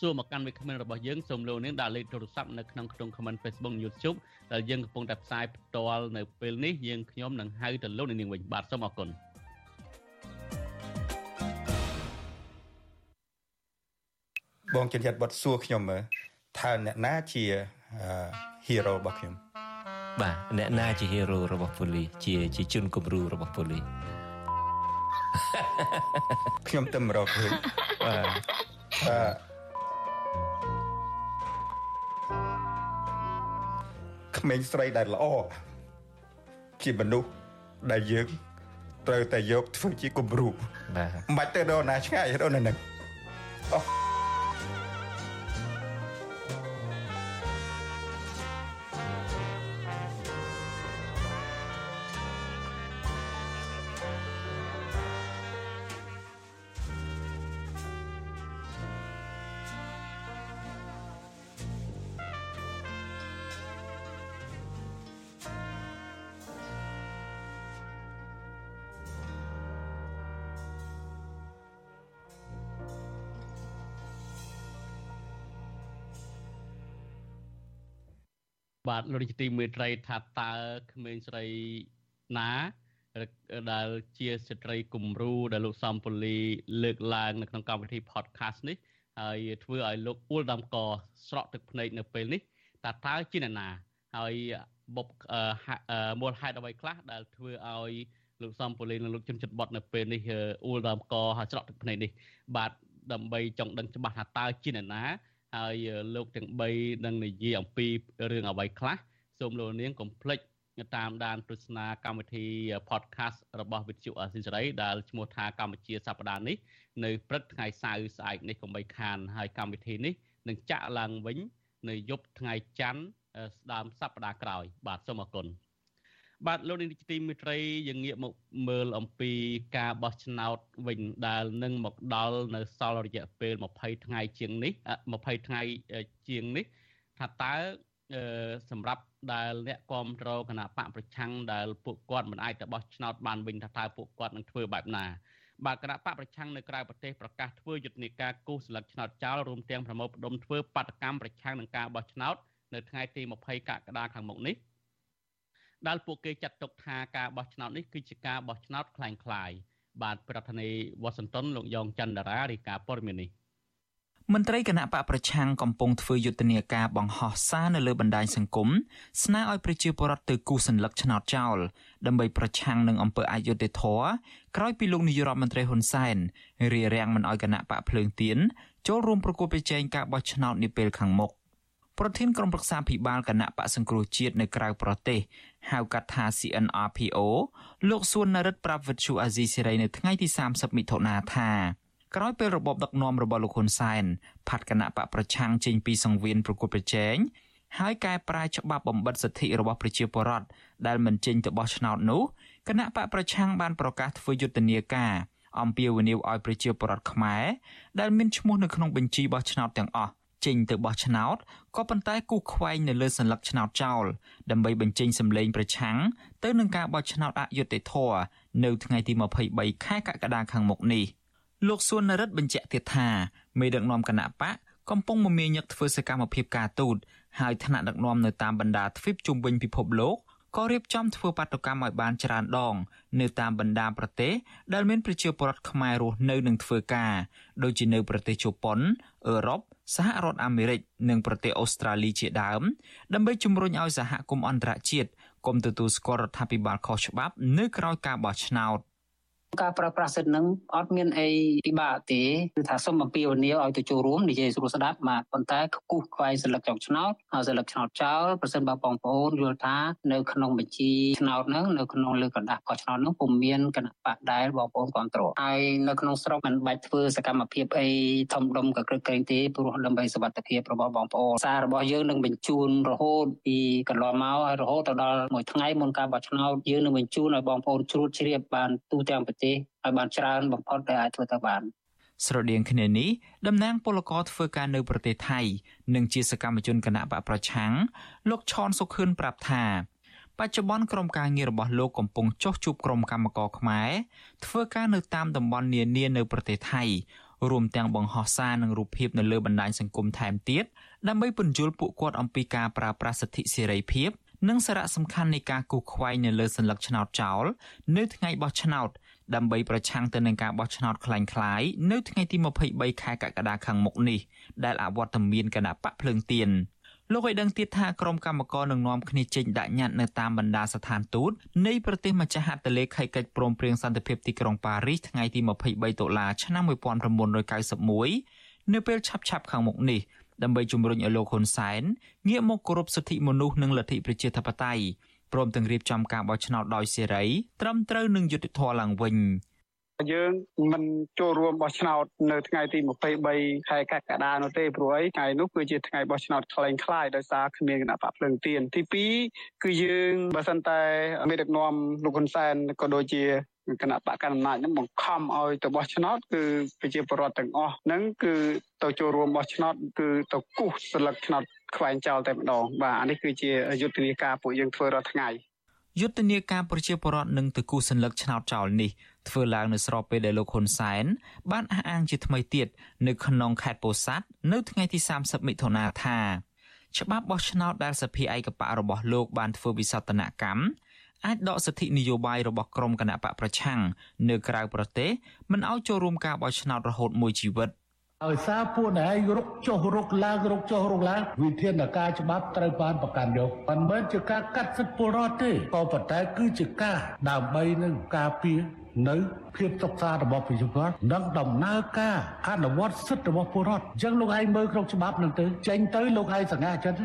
សួរមកកាន់វិក្កាមរបស់យើងសូមលោកនាងដាក់លេខទូរស័ព្ទនៅក្នុងក្នុង comment Facebook YouTube ដែលយើងកំពុងតែផ្សាយផ្ទាល់នៅពេលនេះយើងខ្ញុំនឹងហៅទៅលោកនាងវិញបាទសូមអរគុណបងចិនចិត្តបត់សួរខ្ញុំមើលថាអ្នកណាជា hero របស់ខ្ញុំបាទអ្នកណាជា hero របស់ប៉ូលីសជាជាជនគំរូរបស់ប៉ូលីសខ្ញុំទៅមករកឃើញបាទ ក្មេងស្រីដែលល្អជាមនុស្សដែលយើងត្រូវតែយកធ្វើជាគំរូបាទមិនបាច់ទៅដល់ណាឆ្ងាយដល់នៅនឹងអូ បាទលោករាជទីមេត្រីថាតើក្មេងស្រីណាដែលជាស្ត្រីគំរូដែលលោកសំពូលីលើកឡើងនៅក្នុងកម្មវិធី podcast នេះហើយធ្វើឲ្យលោកអ៊ូលដាំកស្រក់ទឹកភ្នែកនៅពេលនេះតើតើជាអ្នកណាហើយបុកមូលហេតុអ្វីខ្លះដែលធ្វើឲ្យលោកសំពូលីនិងលោកជនចិត្តបត់នៅពេលនេះអ៊ូលដាំកហើយស្រក់ទឹកភ្នែកនេះបាទដើម្បីចង់ដឹងច្បាស់ថាតើជាអ្នកណា ហើយលោកទាំង3នឹងនិយាយអំពីរឿងអ្វីខ្លះសូមលោកនាងកុំភ្លេចតាមដានទស្សនាកម្មវិធី podcast របស់វិទ្យុអសិរ័យដែលឈ្មោះថាកម្ពុជាសប្តាហ៍នេះនៅព្រឹកថ្ងៃសៅរ៍ស្អែកនេះកុំបីខានហើយកម្មវិធីនេះនឹងចាក់ឡើងវិញ នៅយប់ថ្ងៃច័ន្ទស្ដាមសប្តាហ៍ក្រោយ បាទសូមអរគុណ បាទលោកនាយកទីមេត្រីយើងងាកមកមើលអំពីការបោះឆ្នោតវិញដែលនឹងមកដល់នៅសល់រយៈពេល20ថ្ងៃជាងនេះ20ថ្ងៃជាងនេះថាតើសម្រាប់ដែលអ្នកគ្រប់គ្រងគណៈបកប្រឆាំងដែលពួកគាត់មិនអាចទៅបោះឆ្នោតបានវិញថាតើពួកគាត់នឹងធ្វើបែបណាបាទគណៈបកប្រឆាំងនៅក្រៅប្រទេសប្រកាសធ្វើយុទ្ធនាការគូសស្លឹកឆ្នោតចោលរួមទាំងប្រមូលផ្ដុំធ្វើបាតកម្មប្រឆាំងនឹងការបោះឆ្នោតនៅថ្ងៃទី20កក្កដាខាងមុខនេះ ដែលពួកគេចាត់ទុកថាការបោះឆ្នោតនេះគឺជាការបោះឆ្នោតคล้ายៗបាទប្រធានាធិបតីវ៉ាស៊ីនតោនលោកយ៉ងច័ន្ទតារារាយការណ៍ព័ត៌មាននេះមន្ត្រីគណៈបកប្រឆាំងកំពុងធ្វើយុទ្ធនាការបង្ហោះសារនៅលើបណ្ដាញសង្គមស្នើឲ្យប្រជាពលរដ្ឋទៅគូសសញ្ញាឆ្នោតចោលដើម្បីប្រឆាំងនឹងអំពើអយុត្តិធម៌ក្រោយពីលោកនាយរដ្ឋមន្ត្រីហ៊ុនសែនរារាំងមិនឲ្យគណៈបកភ្លើងទៀនចូលរួមប្រគល់ប្រជែងការបោះឆ្នោតនាពេលខាងមុខ ប្រធានក្រុមប្រឹក្សាភិបាលគណៈបកសង្គ្រោះជាតិនៅក្រៅប្រទេសហៅកាត់ថា CNRPO លោកសួននរិទ្ធប្រាប់វិទ្យុអាស៊ីសេរីនៅថ្ងៃទី30មិថុនាថាក្រោយពេលរបបដឹកនាំរបស់លោកហ៊ុនសែនផាត់គណៈបកប្រឆាំងចេញពីសង្វៀនប្រគល់ប្រជែងហើយកែប្រែច្បាប់បំបិតសិទ្ធិរបស់ប្រជាពលរដ្ឋដែលមិនចេញទៅបោះឆ្នោតនោះគណៈបកប្រឆាំងបានប្រកាសធ្វើយុទ្ធនាការអំពាវនាវឲ្យប្រជាពលរដ្ឋខ្មែរដែលមានឈ្មោះនៅក្នុងបញ្ជីបោះឆ្នោតទាំងអស់ ចេញទៅបោះឆ្នោតក៏ប៉ុន្តែគូខ្វែងនៅលើសញ្ញាឆ្នោតចោលដើម្បីបញ្ចេញសម្លេងប្រឆាំងទៅនឹងការបោះឆ្នោតអយុត្តិធម៌នៅថ្ងៃទី23ខែកក្កដាខាងមុខនេះលោកសួននរិទ្ធបញ្ជាក់ទៀតថាមេដឹកនាំគណៈបកកំពុងមមាញឹកធ្វើសកម្មភាពការទូតហើយថ្នាក់ដឹកនាំនៅតាមបណ្ដាទ្វីបជុំវិញពិភពលោក ក៏រៀបចំធ្វើបាតុកម្មឲ្យបានច្រើនដង នៅតាមបណ្ដាប្រទេសដែលមានប្រជាពលរដ្ឋខ្មែររស់នៅនឹងធ្វើការដូចជានៅប្រទេសជប៉ុនអឺរ៉ុបសហរដ្ឋអាមេរិកនិងប្រទេសអូស្ត្រាលីជាដើម ដើម្បីជំរុញឲ្យសហគមន៍អន្តរជាតិគុំទទួលស្គាល់រដ្ឋាភិបាលខុសច្បាប់ នៅក្រៅការបោះឆ្នោត ការប្រើប្រាស់សិទ្ធិនឹងអត់មានអីពិបាកទេគឺថាសូមអំពាវនាវឲ្យទៅចូលរួមនិយាយស្រួលស្ដាប់បាទប៉ុន្តែគូសខ្វាយសិលឹកចុងឆ្នោតហើយសិលឹកឆ្នោតចោលប្រសិនបើបងប្អូនយល់ថានៅក្នុងបញ្ជីឆ្នោតនឹងនៅក្នុងលើកណ្ដាស់កោះឆ្នោតនឹងពុំមានគណៈបកដែលបងប្អូនគ្រប់គ្រងហើយនៅក្នុងស្រុកមិនបាច់ធ្វើសកម្មភាពអីធំដុំក៏គ្រឹកក្រែងទេព្រោះដើម្បីសុវត្ថិភាពរបស់បងប្អូនសាររបស់យើងនឹងបញ្ជូនរហូតពីកន្លងមកហើយរហូតទៅដល់មួយថ្ងៃមុនការបោះឆ្នោតយើងនឹងបញ្ជូនឲ្យបងប្អូនជ្រួតជ្រាបបានទូទាំងប្រទេសឲ្យបានច្រើនបំផុតដែលអាចធ្វើទៅបានស្រដៀងគ្នានេះតំណាងពលករធ្វើការនៅប្រទេសថៃនិងជាសកម្មជនគណៈបកប្រឆាំងលោកឈនសុខឿនប្រាប់ថាបច្ចុប្បន្នក្រុមការងាររបស់លោកកំពុងចោះជួបក្រុមកម្មករខ្មែរធ្វើការនៅតាមតំបន់នានានៅប្រទេសថៃរួមទាំងបង្ហោះសារនិងរូបភាពនៅលើបណ្ដាញសង្គមថែមទៀតដើម្បីពន្យល់ពួកគាត់អំពីការប្រើប្រាស់សិទ្ធិសេរីភាពនិងសារៈសំខាន់នៃការគូសខ្វែងនៅលើសញ្ញាឆ្នោតចោលនៅថ្ងៃបោះឆ្នោត ដើម្បីប្រឆាំងទៅនឹងការបោះឆ្នោតคล้ายៗនៅថ្ងៃទី23ខែកក្កដាខាងមុខនេះដែលអវត្តមានគណៈបកភ្លើងទៀនលោកឲ្យដឹងទៀតថាក្រុមកម្មការនឹងនាំគ្នាចេញដាក់ញត្តិនៅតាមបណ្ដាស្ថានទូតនៃប្រទេសម្ចាស់ហត្ថលេខីកិច្ចព្រមព្រៀងសន្តិភាពទីក្រុងប៉ារីសថ្ងៃទី23តុលាឆ្នាំ1991នៅពេលឆាប់ៗខាងមុខនេះដើម្បីជំរុញឲ្យលោកហ៊ុនសែនងាកមកគោរពសិទ្ធិមនុស្សនិងលទ្ធិប្រជាធិបតេយ្យ ព្រមទាំងរៀបចំការបោះឆ្នោតដោយសេរីត្រឹមត្រូវនិងយុត្តិធម៌ឡើងវិញយើងមិនចូលរួមបោះឆ្នោតនៅថ្ងៃទី23ខែកក្កដានោះទេព្រោះអីថ្ងៃនោះគឺជាថ្ងៃបោះឆ្នោតខ្លែងខ្លាយដោយសារគ្មានគណៈបកភ្លើងទៀនទី2គឺយើងបើសិនតែមេដឹកនាំលោកហ៊ុនសែនក៏ដូចជាគណៈបកកណ្ដាលអំណាចនឹងបង្ខំឲ្យទៅបោះឆ្នោតគឺប្រជាពលរដ្ឋទាំងអស់ហ្នឹងគឺទៅចូលរួមបោះឆ្នោតគឺទៅគូសស្លឹកឆ្នោតខ្វែងចោលតែម្ដងបាទអានេះគឺជាយុទ្ធនាការពួកយើងធ្វើរាល់ថ្ងៃយុទ្ធនាការប្រជាពលរដ្ឋនឹងទៅគូសសញ្ញាឆ្នោតចោលនេះធ្វើឡើងនៅស្របពេលដែលលោកហ៊ុនសែនបានអះអាងជាថ្មីទៀតនៅក្នុងខេត្តពោធិ៍សាត់នៅថ្ងៃទី30មិថុនាថាច្បាប់បោះឆ្នោតដែលសភាឯកបៈរបស់លោកបានធ្វើវិសោធនកម្ម អាចដកសិទ្ធិនយោបាយរបស់ក្រុមគណៈបកប្រឆាំងនៅក្រៅប្រទេសមិនឲ្យចូលរួមការបោះឆ្នោតរហូតមួយជីវិតឲ្យសារពួកណែរុកចុះរុកឡើងរុកចុះរុកឡើងវិធានការច្បាប់ត្រូវបានប្រកាន់យកមិនមែនជាការកាត់សិទ្ធិពលរដ្ឋទេក៏ប៉ុន្តែគឺជាការដើម្បីនឹងការពារនៅភាពសុខសាន្តរបស់ប្រជាពលរដ្ឋនិងដំណើរការអនុវត្តសិទ្ធិរបស់ពលរដ្ឋអញ្ចឹងលោកឯងមើលក្នុងច្បាប់នឹងទៅចេញទៅលោកឯងសង្ហាចិត្ត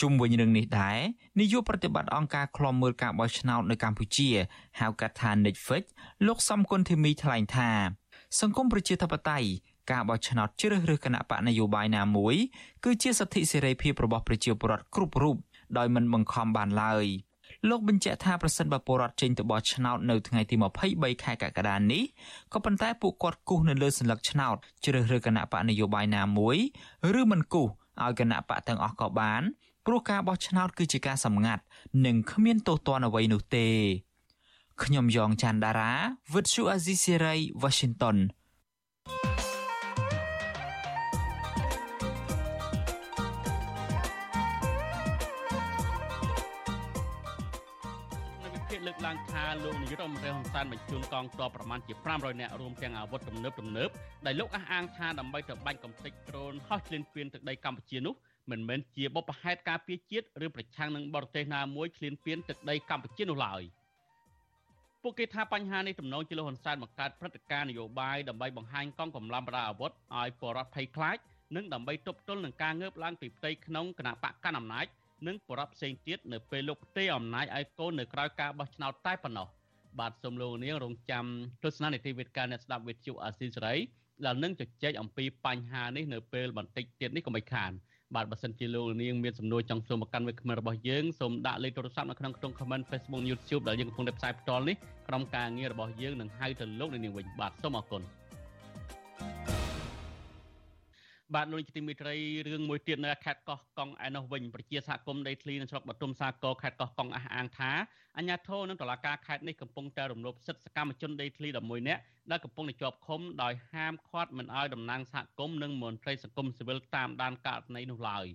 ជុំវិញរឿងនេះដែរនាយកប្រតិបត្តិអង្គការឃ្លាំមើលការបោះឆ្នោតនៅកម្ពុជាហៅកាត់ថា Netflix លោកសំគុណធីមីថ្លែងថា សង្គមប្រជាធិបតេយ្យការបោះឆ្នោតជ្រើសរើសគណៈបកនយោបាយណាមួយគឺជាសិទ្ធិសេរីភាពរបស់ប្រជាពលរដ្ឋគ្រប់រូបដោយមិនបង្ខំបានឡើយលោកបញ្ជាក់ថាប្រសិនបើពលរដ្ឋចេញទៅបោះឆ្នោតនៅថ្ងៃទី23ខែកក្កដានេះក៏ប៉ុន្តែពួកគាត់គូសនៅលើសញ្ញាឆ្នោតជ្រើសរើសគណៈបកនយោបាយណាមួយ ឬមិនគូសឲ្យគណៈបកទាំងអស់ក៏បាន ព្រោះការបោះឆ្នោតគឺជាការសម្ងាត់និងគ្មានទោសទណ្ឌអ្វីនោះទេខ្ញុំយ៉ងច័ន្ទដារាវិទ្យុអាស៊ីសេរី Washington ឡើងថាលោកនាយរដ្ឋមន្ត្រីហ៊ុនសែនបញ្ជូនកងទ័ពប្រមាណជា500នាក់រួមទាំងអាវុធទំនើបទំនើបដែលលោកអះអាងថាដើម្បីទៅបាញ់កំទេចដ្រូនហោះឆ្លៀនពៀនទឹកដីកម្ពុជានោះ មិនមែនជាបុព្វហេតុការពារជាតិឬប្រឆាំងនឹងបរទេសណាមួយឆ្លៀនពៀនទឹកដីកម្ពុជានោះឡើយពួកគេថាបញ្ហានេះទំនងជាលោកហ៊ុនសែនបង្កើតព្រឹត្តិការណ៍នយោបាយដើម្បីបង្ហាញកងកម្លាំងប្រដាប់អាវុធឲ្យបរដ្ឋភ័យខ្លាចនិងដើម្បីទប់ទល់នឹងការងើបឡើងពីផ្ទៃក្នុងគណៈបកកណ្ដាលអំណាចនិងបរិបផ្សេងទៀតនៅពេលលោកផ្ទេរអំណាចឲ្យកូននៅក្រៅការបោះឆ្នោតតែប៉ុណ្ណោះបាទសូមលោកនាងរងចាំទស្សនានីតិវិទ្យាអ្នកស្ដាប់វិទ្យុអាស៊ីសេរីដែលនឹងជជែកអំពីបញ្ហានេះនៅពេលបន្តិចទៀតនេះកុំបីខាន បាទបើសិនជាលោកនាងមានសំណួរចង់សួរមកកាន់វិក្កាមរបស់យើងសូមដាក់លេខទូរស័ព្ទនៅក្នុងខ្ទង់ comment Facebook YouTube ដែលយើងកំពុងតែផ្សាយផ្ទាល់នេះក្រុមការងាររបស់យើងនឹងហៅទៅលោកនាងវិញបាទសូមអរគុណ បាទលោកជាទីមេត្រីរឿងមួយទៀតនៅខេត្តកោះកុងឯនោះវិញប្រជាសហគមន៍ដីធ្លីនៅស្រុកបទុមសាគរខេត្តកោះកុងអះអាងថាអាជ្ញាធរនិងតុលាការខេត្តនេះកំពុងតែរំលោភសិទ្ធិសកម្មជនដីធ្លី11នាក់ដែលកំពុងតែជាប់ឃុំដោយហាមឃាត់មិនឲ្យតំណាងសហគមន៍និងមន្ត្រីសង្គមស៊ីវិលតាមដានករណីនោះឡើយ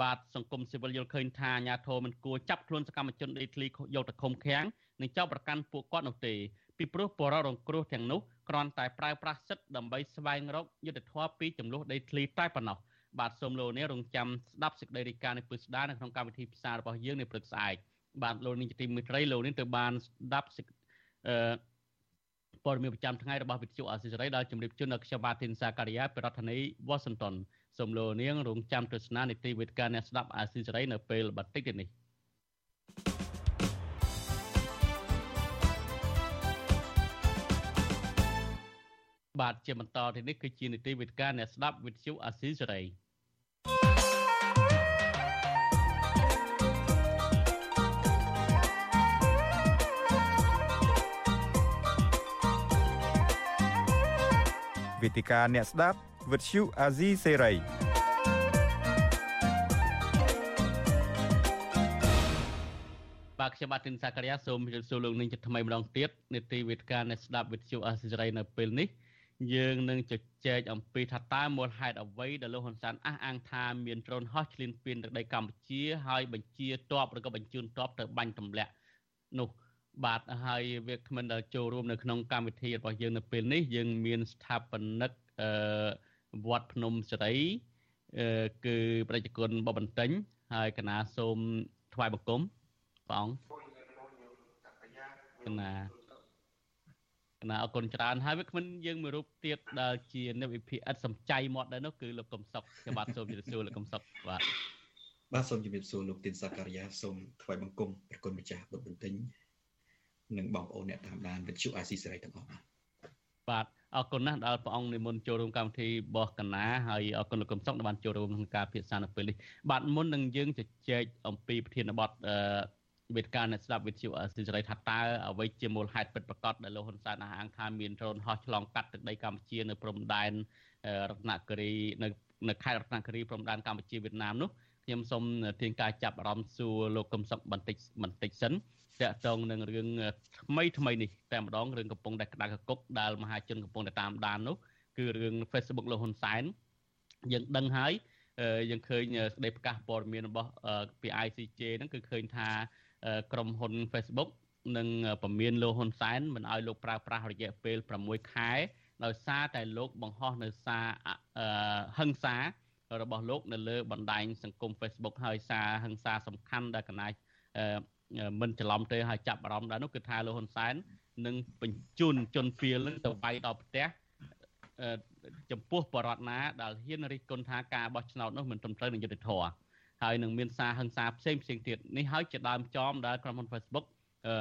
បាទសង្គមស៊ីវិលយល់ឃើញថាអាជ្ញាធរមិនគួរចាប់ខ្លួនសកម្មជនដីធ្លីយកទៅឃុំឃាំងនិងចោទប្រកាន់ពួកគាត់នោះទេ ពីព្រោះបរិរងគ្រោះទាំងនោះគ្រាន់តែប្រើប្រាស់សិទ្ធិដើម្បីស្វែងរកយុត្តិធម៌ពីចំនួនដីធ្លីតែប៉ុណ្ណោះបាទសូមលោកនេះរងចាំស្ដាប់សេចក្តីរាយការណ៍នេះពឹស្ដារនៅក្នុងកម្មវិធីផ្សាយរបស់យើងនៅព្រឹកស្អែកបាទលោកនេះជាទីមេត្រីលោកនេះទៅបានស្ដាប់អឺព័ត៌មានប្រចាំថ្ងៃរបស់វិទ្យុអាស៊ីសេរីដែលជម្រាបជូនដល់ខ្ញុំបាទធីនសាការីយ៉ាពីរដ្ឋធានី Washington សូមលោកនាងរងចាំទស្សនានីតិវិទ្យាអ្នកស្ដាប់អាស៊ីសេរីនៅពេលបន្តិចទៀតនេះ បាទជាបន្តទៅនេះគឺជានីតិវិទ្យាអ្នកស្ដាប់វិទ្យុអាស៊ីសេរីវេទិកាអ្នកស្ដាប់វិទ្យុអាស៊ីសេរីបាទខ្ញុំបាទទីនសាករិយាសូមជម្រាបសួរលោកនាងជាថ្មីម្ដងទៀតនេតិវេទិកាអ្នកស្ដាប់វិទ្យុអាស៊ីសេរីនៅពេលនេះ យើងនឹងជជែកអំពីថាតើមូលហេតុអ្វីដែលលោកហ៊ុនសែនអះអាងថាមានដ្រូនហោះឈ្លានពានទៅដីកម្ពុជាហើយបញ្ជាទ័ពឬក៏បញ្ជូនទ័ពទៅបាញ់ទម្លាក់នោះបាទហើយវាគ្មិនដែលចូលរួមនៅក្នុងកម្មវិធីរបស់យើងនៅពេលនេះយើងមានស្ថាបនិកអឺវត្តភ្នំសេរីអឺគឺប្រជាជនបបន្ទិញហើយកណាសូមថ្វាយបង្គំព្រះអង្គកណា កណាអរគុណច្រើនហើយវាគ្មិនយើងមួយរូបទៀតដែលជានិវិភាអិតសំចៃមាត់ដែរនោះគឺលោកកំសុកខ្ញុំបាទសូមជម្រាបសួរលោកកំសុកបាទបាទសូមជម្រាបសួរលោកទីនសាការីយ៉ាសូមថ្វាយបង្គំព្រះគុណម្ចាស់បុត្របន្ទិញនិងបងប្អូនអ្នកតាមដានវិទ្យុអាស៊ីសេរីទាំងអស់បាទបាទអរគុណណាស់ដែលព្រះអង្គនិមន្តចូលរួមកម្មវិធីរបស់កណាហើយអរគុណលោកកំសុកដែលបានចូលរួមក្នុងការពិភាក្សានៅពេលនេះបាទមុននឹងយើងជជែកអំពីប្រធានបទអឺ វេទិកាអ្នកស្ដាប់វិទ្យុអសិរ័យថាតើអ្វីជាមូលហេតុពិតប្រាកដដែលលោកហ៊ុនសែនអះអាងថាមានដ្រូនហោះឆ្លងកាត់ទឹកដីកម្ពុជានៅព្រំដែនរតនគិរីនៅនៅខេត្តរតនគិរីព្រំដែនកម្ពុជាវៀតណាមនោះខ្ញុំសូមទាញការចាប់អារម្មណ៍សួរលោកកំសុកបន្តិចបន្តិចសិនតកតងនឹងរឿងថ្មីថ្មីនេះតែម្ដងរឿងកំពុងតែក្តៅកគុកដែលមហាជនកំពុងតែតាមដាននោះគឺរឿង Facebook លោកហ៊ុនសែនយើងដឹងហើយយើងឃើញស្ដីប្រកាសព័ត៌មានរបស់ពី ICJ ហ្នឹងគឺឃើញថា ក្រុមហ៊ុន Facebook នឹងពមៀនលោកហ៊ុនសែនមិនឲ្យលោកប្រើប្រាស់រយៈពេល6ខែដោយសារតែលោកបង្ហោះនៅសារហឹង្សារបស់លោកនៅលើបណ្ដាញសង្គម Facebook ហើយសារហឹង្សាសំខាន់ដែលកណាចមិនច្រឡំទេហើយចាប់អារម្មណ៍ដែរនោះគឺថាលោកហ៊ុនសែននឹងបញ្ជូនជនពៀលទៅវាយដល់ផ្ទះចំពោះបរដ្ឋណាដែលហ៊ានរិះគន់ថាការបោះឆ្នោតនោះមិនត្រឹមត្រូវនឹងយុត្តិធម៌ ហើយនឹងមានសារហិង្សាផ្សេងផ្សេងទៀតនេះហើយជាដើមចមដែលក្រុមហ៊ុន Facebook អឺ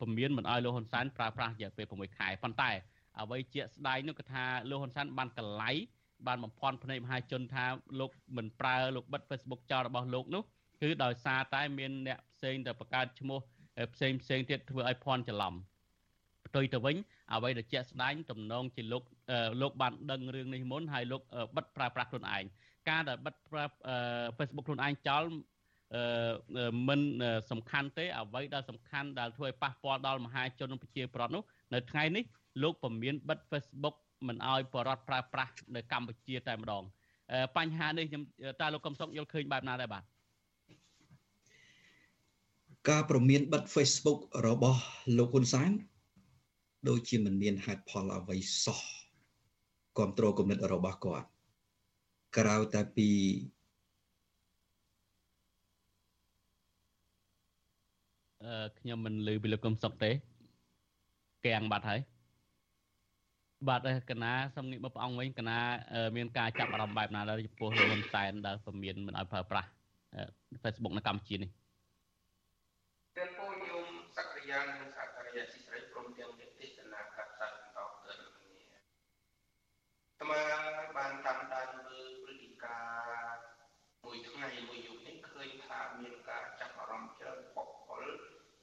ពមៀនមិនឲ្យលោកហ៊ុនសែនប្រើប្រាស់រយៈពេល6ខែប៉ុន្តែអ្វីជាក់ស្ដែងនោះគឺថាលោកហ៊ុនសែនបានកលៃបានបំផន់ភ្នែកមហាជនថាលោកមិនប្រើលោកបិទ Facebook ចោលរបស់លោកនោះគឺដោយសារតែមានអ្នកផ្សេងទៅបង្កើតឈ្មោះផ្សេងផ្សេងទៀតធ្វើឲ្យភ័ន្តច្រឡំផ្ទុយទៅវិញអ្វីដែលជាក់ស្ដែងទំនងជាលោកលោកបានដឹងរឿងនេះមុនហើយលោកបិទប្រើប្រាស់ខ្លួនឯង ការដែលបិទប្រើ Facebook ខ្លួនឯងចោលមិនសំខាន់ទេអ្វីដែលសំខាន់ដែលធ្វើឲ្យប៉ះពាល់ដល់មហាជនប្រជាប្រដ្ឋនោះនៅថ្ងៃនេះលោកពមៀនបិទ Facebook មិនឲ្យបរដ្ឋប្រើប្រាស់នៅកម្ពុជាតែម្ដងបញ្ហានេះខ្ញុំតើលោកកំសុកយល់ឃើញបែបណាដែរបាទការប្រមានបិទ Facebook របស់លោកហ៊ុនសែនដូចជាមិនមានហេតុផលអ្វីសោះគ្រប់គ្រងគំនិតរបស់គាត់ ក្រៅតែពីអឺខ្ញុំមិនលឺពីលោកកឹមសុកទេកៀងបាត់ហើយបាទកណាសំងាកមកព្រះអង្គវិញកណាមានការចាប់អារម្មណ៍បែបណាដែរចំពោះលោកហ៊ុនសែនដែលពមៀនមិនឲ្យប្រើប្រាស់ Facebook នៅកម្ពុជានេះទាំងពូញោមសក្តិយានិងសហការីស៊ីស្រីព្រមទាំងអ្នកទេសនាកាត់សាច់បន្តទៅនឹងគ្នាស្មាបានតាមដានមើលព្រឹត្តិការណ៍មួយថ្ងៃមួយយប់នេះឃើញថាមានការចាប់អារម្មណ៍ច្រើនបុគ្គល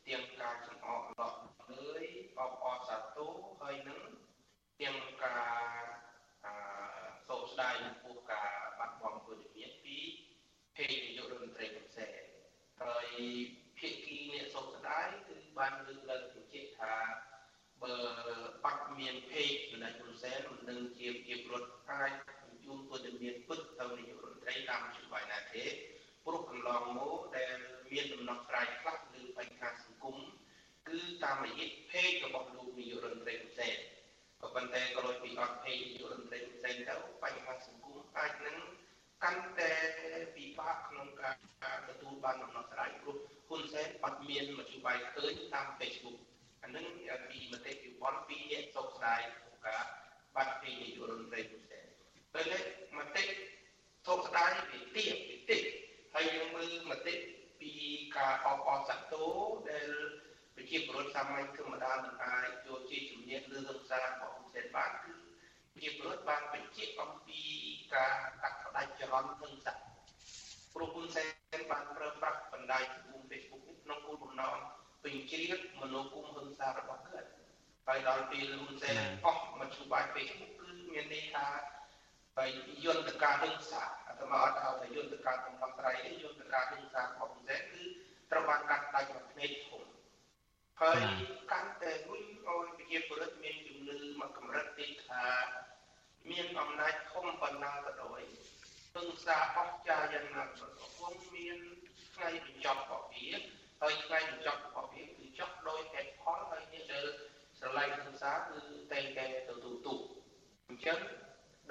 ទាំងការចំអកលោះលើយអបអរសាទរហើយនឹង ទាំងការអឺសោកស្ដាយចំពោះការបាត់បង់ពលរដ្ឋពីភេទនាយករដ្ឋមន្ត្រីហ៊ុនសែនហើយភាគីអ្នកសោកស្ដាយគឺបានលើកឡើងបញ្ជាក់ថាបើបាត់មានភេកសម្ដេចហ៊ុនសែនមិននឹងជាភាពរត់អាចបញ្ជូនពលរដ្ឋមានពិតទៅនាយករដ្ឋមន្ត្រីតាមនយោបាយណាទេព្រោះកន្លងមកដែលមានដំណោះស្រាយខ្លះលើបញ្ហាសង្គមគឺតាមរយៈភេករបស់លោកនាយករដ្ឋមន្ត្រីហ៊ុនសែន ក៏ប៉ុន្តែក្រោយពីអត់ភេកនាយករដ្ឋមន្ត្រីហ៊ុនសែនទៅបញ្ហាសង្គមអាចនឹងកាន់តែពិបាកក្នុងការទទួលបានដំណោះស្រាយព្រោះហ៊ុនសែនអត់មានមធ្យោបាយឃើញតាម Facebook អានឹងពីមតិយោបល់ពីអ្នកសោកស្ដាយក្នុងការបាត់ពីនាយករដ្ឋមន្ត្រីហ៊ុនសែនពេលនេះមតិសោកស្ដាយពីទៀតពីទៀតហើយយើងមើលមតិពីការអបអរសាទរដែល ប្រជាពលរដ្ឋសាមញ្ញធម្មតាមិនអាចយកជាជំនឿលើរឿងសាររបស់ហ៊ុនសែនបានគឺប្រជាពលរដ្ឋបានបញ្ជាក់អំពីការកាត់ផ្ដាច់ចរន្តហិង្សាព្រោះហ៊ុនសែនបានប្រើប្រាស់បណ្ដាញសង្គម Facebook ក្នុងគោលបំណងពេញជ្រាបមនោគមហិង្សារបស់គាត់ហើយដល់ពេលហ៊ុនសែនអស់មធ្យោបាយ Facebook គឺមានន័យថាហើយយន្តការហិង្សាអាត្មាអត់ហៅថាយន្តការកំណត់ត្រៃទេយន្តការហិង្សារបស់ហ៊ុនសែនគឺត្រូវបានកាត់ផ្ដាច់មួយផ្នែកធំ ហើយកាន់តែរុញឲ្យប្រជាពលរដ្ឋមានជំនឿមកកម្រិតទីថាមានអំណាចធំប៉ុណ្ណាក៏ដោយពឹងសារអស្ចារ្យយ៉ាងណាក៏គង់មានថ្ងៃបញ្ចប់របស់វាហើយថ្ងៃបញ្ចប់របស់វាគឺចប់ដោយហេតុផលហើយអ្នកដែលស្រឡាញ់ពឹងសារគឺតែងតែទៅទូទូអញ្ចឹង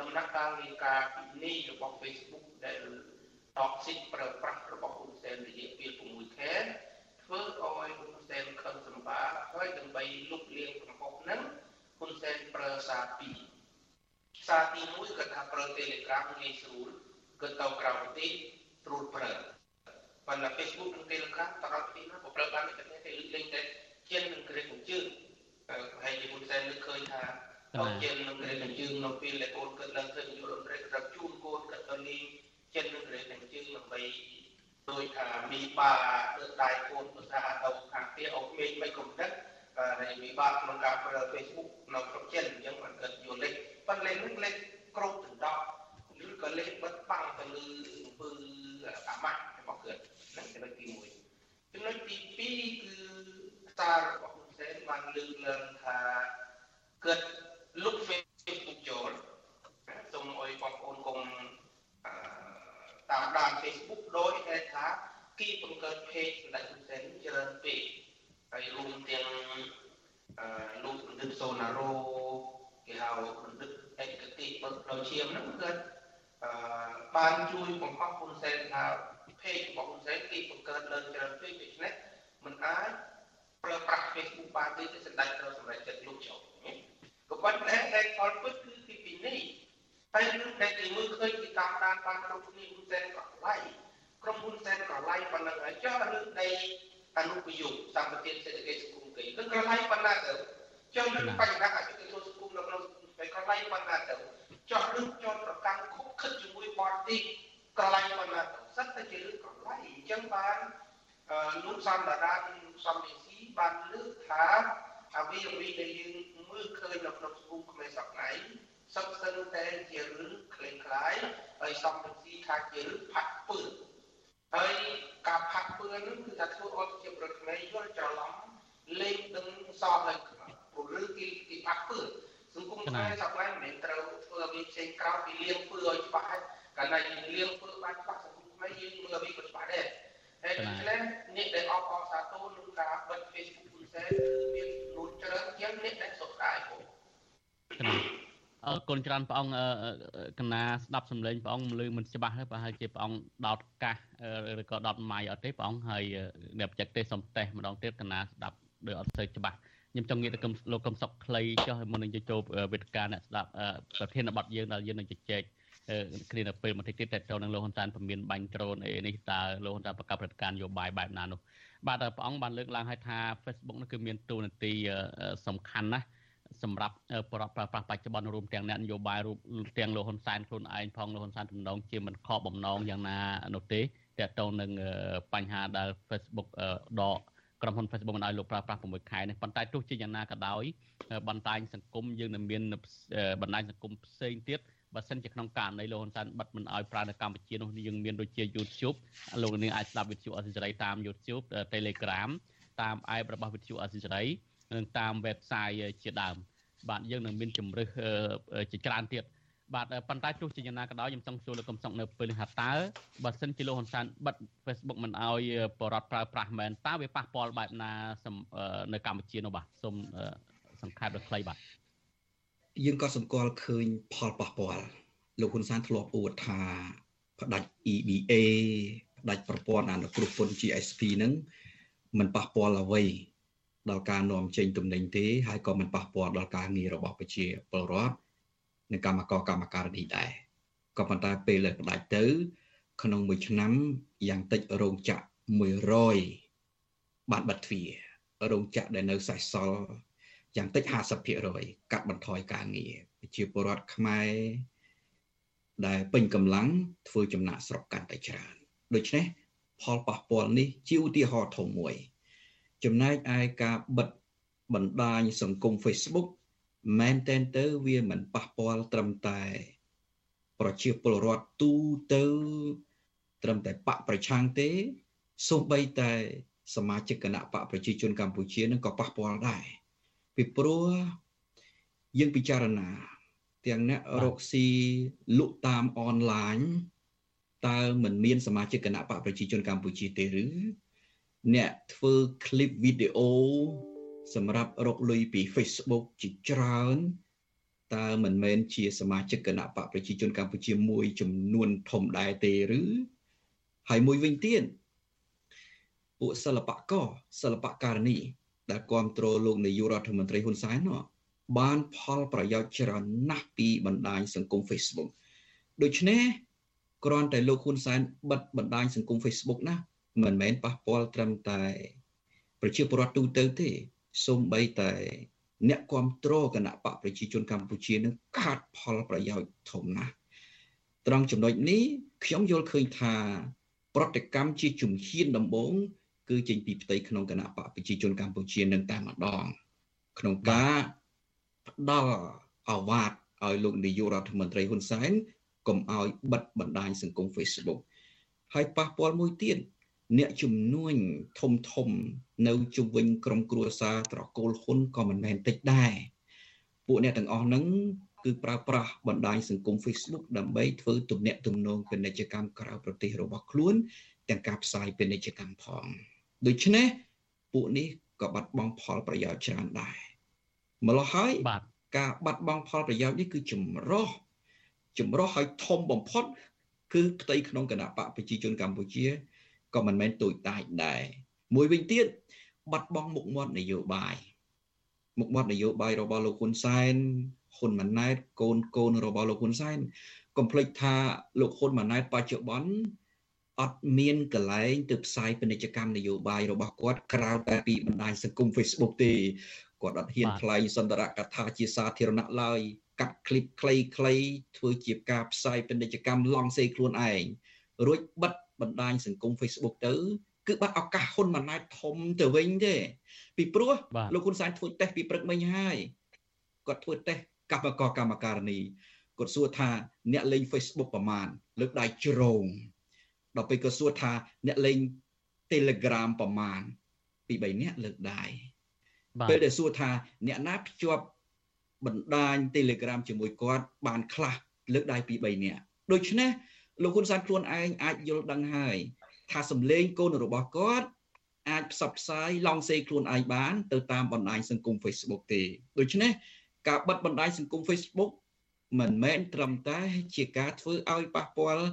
ដំណាក់កាលនៃការពិនិត្យរបស់ Facebook ដែល toxic ប្រើប្រាស់របស់ហ៊ុនសែនរយៈពេល6ខែ ធ្វើឲ្យហ៊ុនសែនខឹងសម្បាហើយដើម្បីលុបលាងកំហុសហ្នឹងហ៊ុនសែនប្រើសារពីរសារទី1គាត់ថាប្រើ Telegram ងាយស្រួលគាត់ទៅក្រៅប្រទេសត្រួតប្រើប៉ុន្តែ Facebook និង Telegram តរទីណាក៏ប្រើបានតែគេលេងតែជានឹងក្រេកជើងហើយហ៊ុនសែននឹកឃើញថាអត់ជានឹងក្រេកជើងនៅពេលដែលកូនគាត់ឡើងធ្វើយុទ្ធរដ្ឋគាត់ជូនកូនគាត់ទៅលេងចិននឹងក្រេកជើងដើម្បី ដោយថាមីបាលើកដៃកូនភាសាទៅខាងទៀតអត់មានមិនកំណត់ហើយមីបាក្នុងការប្រើ Facebook នៅក្នុងចិនអញ្ចឹងមិនកើតយល់លេខប៉ុន្តែលេខនោះលេខក្រោបដណ្ដប់ឬក៏លេខបិទបាំងទៅលើអំពើអាម៉ាស់របស់គាត់ហ្នឹងចំណុចទី1ចំណុចទី2គឺសាររបស់ហ៊ុនសែនបានលើកឡើងថាគាត់លុប Facebook ចូលសូមអុយបងប្អូនកុំតាមដាន Facebook ដោយហេតុថា គេបង្កើត page សម្ដេចហ៊ុនសែនច្រើនពេកហើយរួមទាំងអឺលោកបណ្ឌិតសូណារ៉ូគេហៅបណ្ឌិតឯកទេសបត់ដោយឈាមហ្នឹងគាត់អឺបានជួយបង្កប់ហ៊ុនសែនថា page របស់ហ៊ុនសែនគេបង្កើតឡើងច្រើនពេកដូច្នេះมันអាចប្រើប្រាស់ Facebook បានទេទៅសម្ដេចត្រូវសម្រេចចិត្តលុបចោលក៏ប៉ុន្តែហេតុផលពិតគឺទីពីនេះហើយនឹងដែលគេមើលឃើញពីតាមដានបានគ្រប់គ្នាហ៊ុនសែនក៏ឡៃ ក្រុមហ៊ុនសែនក៏ឡៃប៉ុណ្ណឹងហើយចុះរឿងនៃអនុប្រយោគសម្បត្តិសេដ្ឋកិច្ចសង្គមគេគឺក៏ឡៃប៉ុណ្ណាទៅចុះរឿងបញ្ហាអយុត្តិធម៌សង្គមនៅក្នុងសង្គមគេក៏ឡៃប៉ុណ្ណាទៅចុះរឿងចោតប្រកាន់ខុបខិតជាមួយបរទេសក៏ឡៃប៉ុណ្ណាទៅសិតតែជារឿងក៏ឡៃអញ្ចឹងបានលោកសំដារាសំមេស៊ីបានលើកថាអ្វីអ្វីដែលយើងមើលឃើញនៅក្នុងសង្គមខ្មែរសប្តាហ៍សុទ្ធសឹងតែជារឿងคล้ายคล้ายហើយសំពស៊ីថាជារឿងផាក់ពើ ហើយការផាក់ពើនោះគឺថាធ្វើឲ្យជាប្រខ្មែរយល់ច្រឡំលេងដឹងសោះហើយព្រោះរឿងគេគេផាក់ពើសង្គមខ្មែរសប្តាហ៍មិនមែនត្រូវធ្វើឲ្យផ្សេងក្រៅពីលៀងពើឲ្យច្បាស់កាលណាយើងលៀងពើបានច្បាស់សង្គមខ្មែរយើងមើលឲ្យវាច្បាស់ដែរហើយដូច្នេះអ្នកដែលអបអរសាទរនឹងការបិទ Facebook ហ៊ុនសែនគឺមានចំនួនច្រើនជាងអ្នកដែលសុខកាយបង អរគុណច្រើនព្រះអង្គកណាស្ដាប់សំឡេងព្រះអង្គលឺមិនច្បាស់ទេប្រហែលជាព្រះអង្គដោតកាសឬក៏ដោតម៉ៃអត់ទេព្រះអង្គហើយអ្នកបច្ចេកទេសសំតេះម្ដងទៀតកណាស្ដាប់ដោយអត់សូវច្បាស់ខ្ញុំចង់និយាយទៅលោកកឹមសុកខ្លីចុះមុននឹងចូលវេទិកាអ្នកស្ដាប់ប្រធានបទយើងដែលយើងនឹងជជែកគ្នានៅពេលបន្តិចទៀតតែទៅនឹងលោកហ៊ុនសែនពមៀនបាញ់ដ្រូនអីនេះតើលោកហ៊ុនសែនប្រកាសព្រឹត្តិការណ៍នយោបាយបែបណានោះបាទព្រះអង្គបានលើកឡើងឲ្យថា Facebook នោះគឺមានតួនាទីសំខាន់ណាស់ សម្រាប់បរិបទប្រើប្រាស់បច្ចុប្បន្នរួមទាំងអ្នកនយោបាយរូបទាំងលោកហ៊ុនសែនខ្លួនឯងផងលោកហ៊ុនសែនទំនងជាមិនខកបំណងយ៉ាងណានោះទេតើតទៅនឹងបញ្ហាដែល Facebook ដកក្រុមហ៊ុន Facebook មិនឲ្យលោកប្រើប្រាស់6ខែនេះប៉ុន្តែទោះជាយ៉ាងណាក៏ដោយបណ្ដាញសង្គមយើងនឹងមានបណ្ដាញសង្គមផ្សេងទៀតបើសិនជាក្នុងករណីលោកហ៊ុនសែនបិទមិនឲ្យប្រើនៅកម្ពុជានោះយើងមានដូចជា YouTube លោកនាងអាចស្ដាប់វិទ្យុអសិរ័យតាម YouTube Telegram តាម app របស់វិទ្យុអសិរ័យនិងតាម website ជាដើម បាទយើងនឹងមានជំរឹះជាច្រើនទៀតបាទប៉ុន្តែទោះជាយ៉ាងណាក៏ដោយខ្ញុំចង់សួរលោកកំសុកនៅពេលនេះថាតើបើសិនជាលោកហ៊ុនសែនបិទ Facebook មិនអោយបរិវត្តប្រើប្រាស់មែនតើវាប៉ះពាល់បែបណានៅកម្ពុជានោះបាទសូមសង្ខេបដល់ខ្លីបាទយើងក៏សម្គាល់ឃើញផលប៉ះពាល់លោកហ៊ុនសែនធ្លាប់អួតថាផ្ដាច់ EBA ផ្ដាច់ប្រព័ន្ធអនុគ្រោះពន្ធ GSP ហ្នឹងมันប៉ះពាល់អ្វី ដល់ការនាំចេញទំនិញទេហើយក៏មិនប៉ះពាល់ដល់ការងាររបស់ប្រជាពលរដ្ឋនិងកម្មករកម្មការនេះដែរក៏ប៉ុន្តែពេលផ្ដាច់ទៅ ក្នុងមួយឆ្នាំយ៉ាងតិចរោងចក្រ100បានបិទទ្វាររោងចក្រដែលនៅសេសសល់យ៉ាងតិច50%កាត់បន្ថយការងារប្រជាពលរដ្ឋខ្មែរដែលពេញកម្លាំងធ្វើចំណាក់ស្រុកកាន់តែច្រើនដូច្នេះផលប៉ះពាល់នេះជាឧទាហរណ៍ធំមួយ ចំណែកឯការបិទបណ្ដាញសង្គម Facebook មែនតែនទៅវាមិនប៉ះពាល់ត្រឹមតែ ប្រជាពលរដ្ឋទូទៅ ត្រឹមតែបកប្រឆាំងទេសូម្បីតែសមាជិកគណៈបកប្រជាជនកម្ពុជានឹងក៏ប៉ះពាល់ដែរពីព្រោះយើងពិចារណា ទាំងអ្នករកស៊ីលក់តាមអនឡាញតើមិនមានសមាជិកគណៈបកប្រជាជនកម្ពុជាទេឬ អ្នកធ្វើคลิปវីដេអូសម្រាប់រកលុយពី Facebook ជាច្រើនតើមិនមែនជា សមាជិកគណៈបកប្រជាជនកម្ពុជាមួយ ចំនួនធំដែរទេឬហើយមួយវិញទៀតពួកសិល្បករសិល្បករនីដែលគ្រប់គ្រងលោកនាយករដ្ឋមន្ត្រីហ៊ុនសែននោះបានផលប្រយោជន៍ច្រើនណាស់ពីបណ្ដាញសង្គម Facebook ដូច្នេះគ្រាន់តែលោកហ៊ុនសែនបិទបណ្ដាញសង្គម Facebook ណា មិនមែនប៉ះពាល់ត្រឹមតែ ប្រជាពលរដ្ឋទូទៅទេសូម្បីតែ អ្នកគ្រប់គ្រងគណៈបកប្រជាជនកម្ពុជានឹងខាត់ផលប្រយោជន៍ធំណាស់ត្រង់ចំណុចនេះខ្ញុំយល់ឃើញថា ប្រតិកម្មជាជំហានដំបូងគឺចេញពីផ្ទៃក្នុងគណៈបកប្រជាជនកម្ពុជានឹងតែម្ដង ក្នុងការផ្ដល់អាវ៉ាតឲ្យលោកនាយករដ្ឋមន្ត្រីហ៊ុនសែនកុំឲ្យបិទបណ្ដាញសង្គម Facebook ហើយប៉ះពាល់មួយទៀត អ្នកជំនួញធំធំ នៅជុំវិញក្រុមគ្រួសារត្រកូលហ៊ុនក៏មិនមែនតិចដែរពួកអ្នកទាំងអស់ហ្នឹងគឺប្រើប្រាស់បណ្ដាញសង្គម Facebook ដើម្បីធ្វើទំនាក់ទំនងពាណិជ្ជកម្មក្រៅប្រទេសរបស់ខ្លួន ទាំងការផ្សាយពាណិជ្ជកម្មផងដូច្នេះពួកនេះក៏បាត់បង់ផលប្រយោជន៍ច្រើនដែរម្ល៉េះហើយការបាត់បង់ផលប្រយោជន៍នេះគឺចម្រោះចម្រោះឲ្យធំបំផុត គឺផ្ទៃក្នុងគណៈបកប្រជាជនកម្ពុជា ក៏មិនមែនទូចតាចដែរមួយវិញទៀតបាត់បង់មុខមាត់នយោបាយមុខមាត់នយោបាយរបស់លោកហ៊ុនសែនហ៊ុនម៉ាណែតកូនកូនរបស់លោកហ៊ុនសែនកុំភ្លេចថាលោកហ៊ុនម៉ាណែតបច្ចុប្បន្នអត់មានកលែងទៅផ្សាយពាណិជ្ជកម្មនយោបាយរបស់គាត់ក្រៅតែពីបណ្ដាញសង្គម Facebook ទេគាត់អត់ហ៊ានថ្លែងសន្ទរកថាជាសាធារណៈឡើយកាត់คลิปខ្លីៗធ្វើជាការផ្សាយពាណិជ្ជកម្មឡងសេខ្លួនឯងរួចបិទ បណ្ដាញសង្គម Facebook ទៅគឺបាត់ឱកាសហ៊ុនម៉ាណែតធំទៅវិញទេពីព្រោះលោកហ៊ុនសែនធ្វើតេស្តពីព្រឹកមិញហើយគាត់ធ្វើតេស្តកម្មករកម្មការនីគាត់សួរថាអ្នកលេង Facebook ប្រមាណលើកដៃជ្រងដល់ពេលគាត់សួរថាអ្នកលេង Telegram ប្រមាណពី3នាក់លើកដៃពេលដែលសួរថាអ្នកណាភ្ជាប់បណ្ដាញ Telegram ជាមួយគាត់បានខ្លះលើកដៃពី3នាក់ដូច្នេះ លោកហ៊ុនសែនខ្លួនឯងអាចយល់ដឹងហើយថាសម្លេងកូនរបស់គាត់អាចផ្សព្វផ្សាយឡងសេខ្លួនឯងបាន ទៅតាមបណ្ដាញសង្គម Facebook ទេដូច្នេះការបិទបណ្ដាញសង្គម Facebook មិនមែនត្រឹមតែជាការធ្វើឲ្យប៉ះពាល់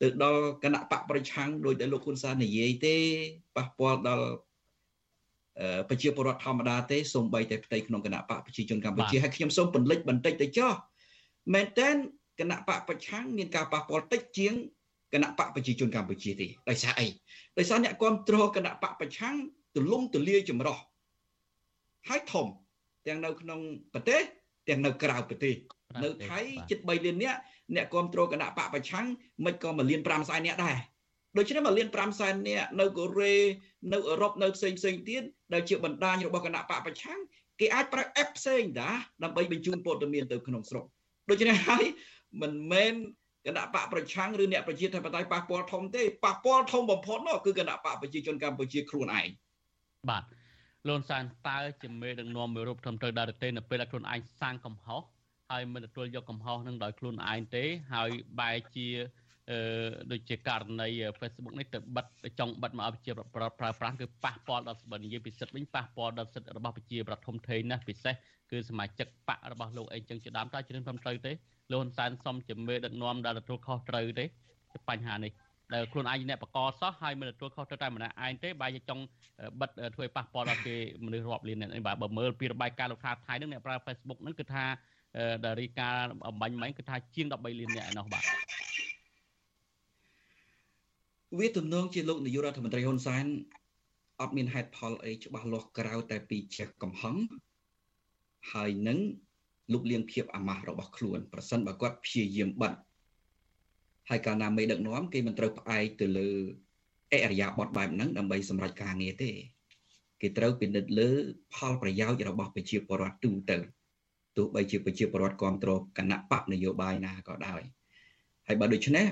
ទៅដល់គណៈបកប្រឆាំងដោយដែលលោកហ៊ុនសែននិយាយទេប៉ះពាល់ដល់ប្រជាពលរដ្ឋធម្មតាទេសូម្បីតែផ្ទៃក្នុងគណៈបកប្រជាជនកម្ពុជាហើយខ្ញុំសូមពន្លិចបន្តិចទៅចោះមែនតើ គណៈបកប្រឆាំងមានការប៉ះពាល់តិចជាងគណៈបកប្រជាជនកម្ពុជាទេដោយសារអីដោយសារអ្នកគ្រប់គ្រងគណៈបកប្រឆាំងទលំទលាយចម្រោះហើយធំទាំងនៅក្នុងប្រទេសទាំងនៅក្រៅប្រទេសនៅថៃជិត3លាននាក់អ្នកគ្រប់គ្រងគណៈបកប្រឆាំងមិនក៏1លាន5សែននាក់ដែរដូច្នេះ1លាន5សែននាក់នៅកូរ៉េនៅអឺរ៉ុបនៅផ្សេងផ្សេងទៀតដែលជាបណ្ដាញរបស់គណៈបកប្រឆាំងគេអាចប្រើ app ផ្សេងតាដើម្បីបញ្ជូនព័ត៌មានទៅក្នុងស្រុកដូច្នេះហើយ មិនមែនគណៈបកប្រឆាំងឬអ្នកប្រជាធិបតេយ្យប៉ះពាល់ធំទេប៉ះពាល់ធំបំផុតនោះគឺគណៈបកប្រជាជនកម្ពុជាខ្លួនឯងបាទលន់សានតើជាមេដឹកនាំមួយរូបធំត្រូវដែរទេនៅពេលដែលខ្លួនឯងសាងកំហុសហើយមិនទទួលយកកំហុសនឹងដោយខ្លួនឯងទេហើយបែរជាអឺ ដូចជាករណី Facebook នេះទៅបិទទៅចង់បិទមកឲ្យប្រជាប្រដ្ឋប្រើប្រាស់គឺប៉ះពាល់ដល់បើនិយាយពីសិទ្ធិវិញប៉ះពាល់ដល់សិទ្ធិរបស់ប្រជាប្រដ្ឋធំធេងណាស់ពិសេសគឺសមាជិកបករបស់លោកអីចឹងជាដើមតើជ្រឿនត្រឹមត្រូវទេលោកហ៊ុនសែនសុំជាមេដឹកនាំដែលទទួលខុសត្រូវទេបញ្ហានេះដែលខ្លួនឯងអ្នកបកសោះហើយមិនទទួលខុសទៅតែម្នាក់ឯងទេបែរជាចង់បិទធ្វើប៉ះពាល់ដល់គេមនុស្សរាប់លាននេះបាទបើមើលពីរបាយការណ៍លោកថាថៃនឹងអ្នកប្រើ Facebook ហ្នឹងគឺថាដែលរីកាអំបញ្ញមិញគឺថាជាង13លានអ្នកឯនោះបាទ វាទំនងជាលោកនាយករដ្ឋមន្ត្រីហ៊ុនសែនអត់មានហេតុផលអីច្បាស់លាស់ក្រៅតែពីចេះកំហឹងហើយនឹងលុបលាងភាពអាម៉ាស់របស់ខ្លួនប្រសិនបើគាត់ព្យាយាមបិទហើយកាលណាមេដឹកនាំគេមិនត្រូវផ្អែកទៅលើអរិយាប័ត្របែបហ្នឹងដើម្បីសម្រេចការងារទេគេត្រូវពិនិត្យលើផលប្រយោជន៍របស់ប្រជាពលរដ្ឋទូទៅទោះបីជាប្រជាពលរដ្ឋគ្រប់គ្រងគណៈបកនយោបាយណាក៏ដោយហើយបើដូច្នេះ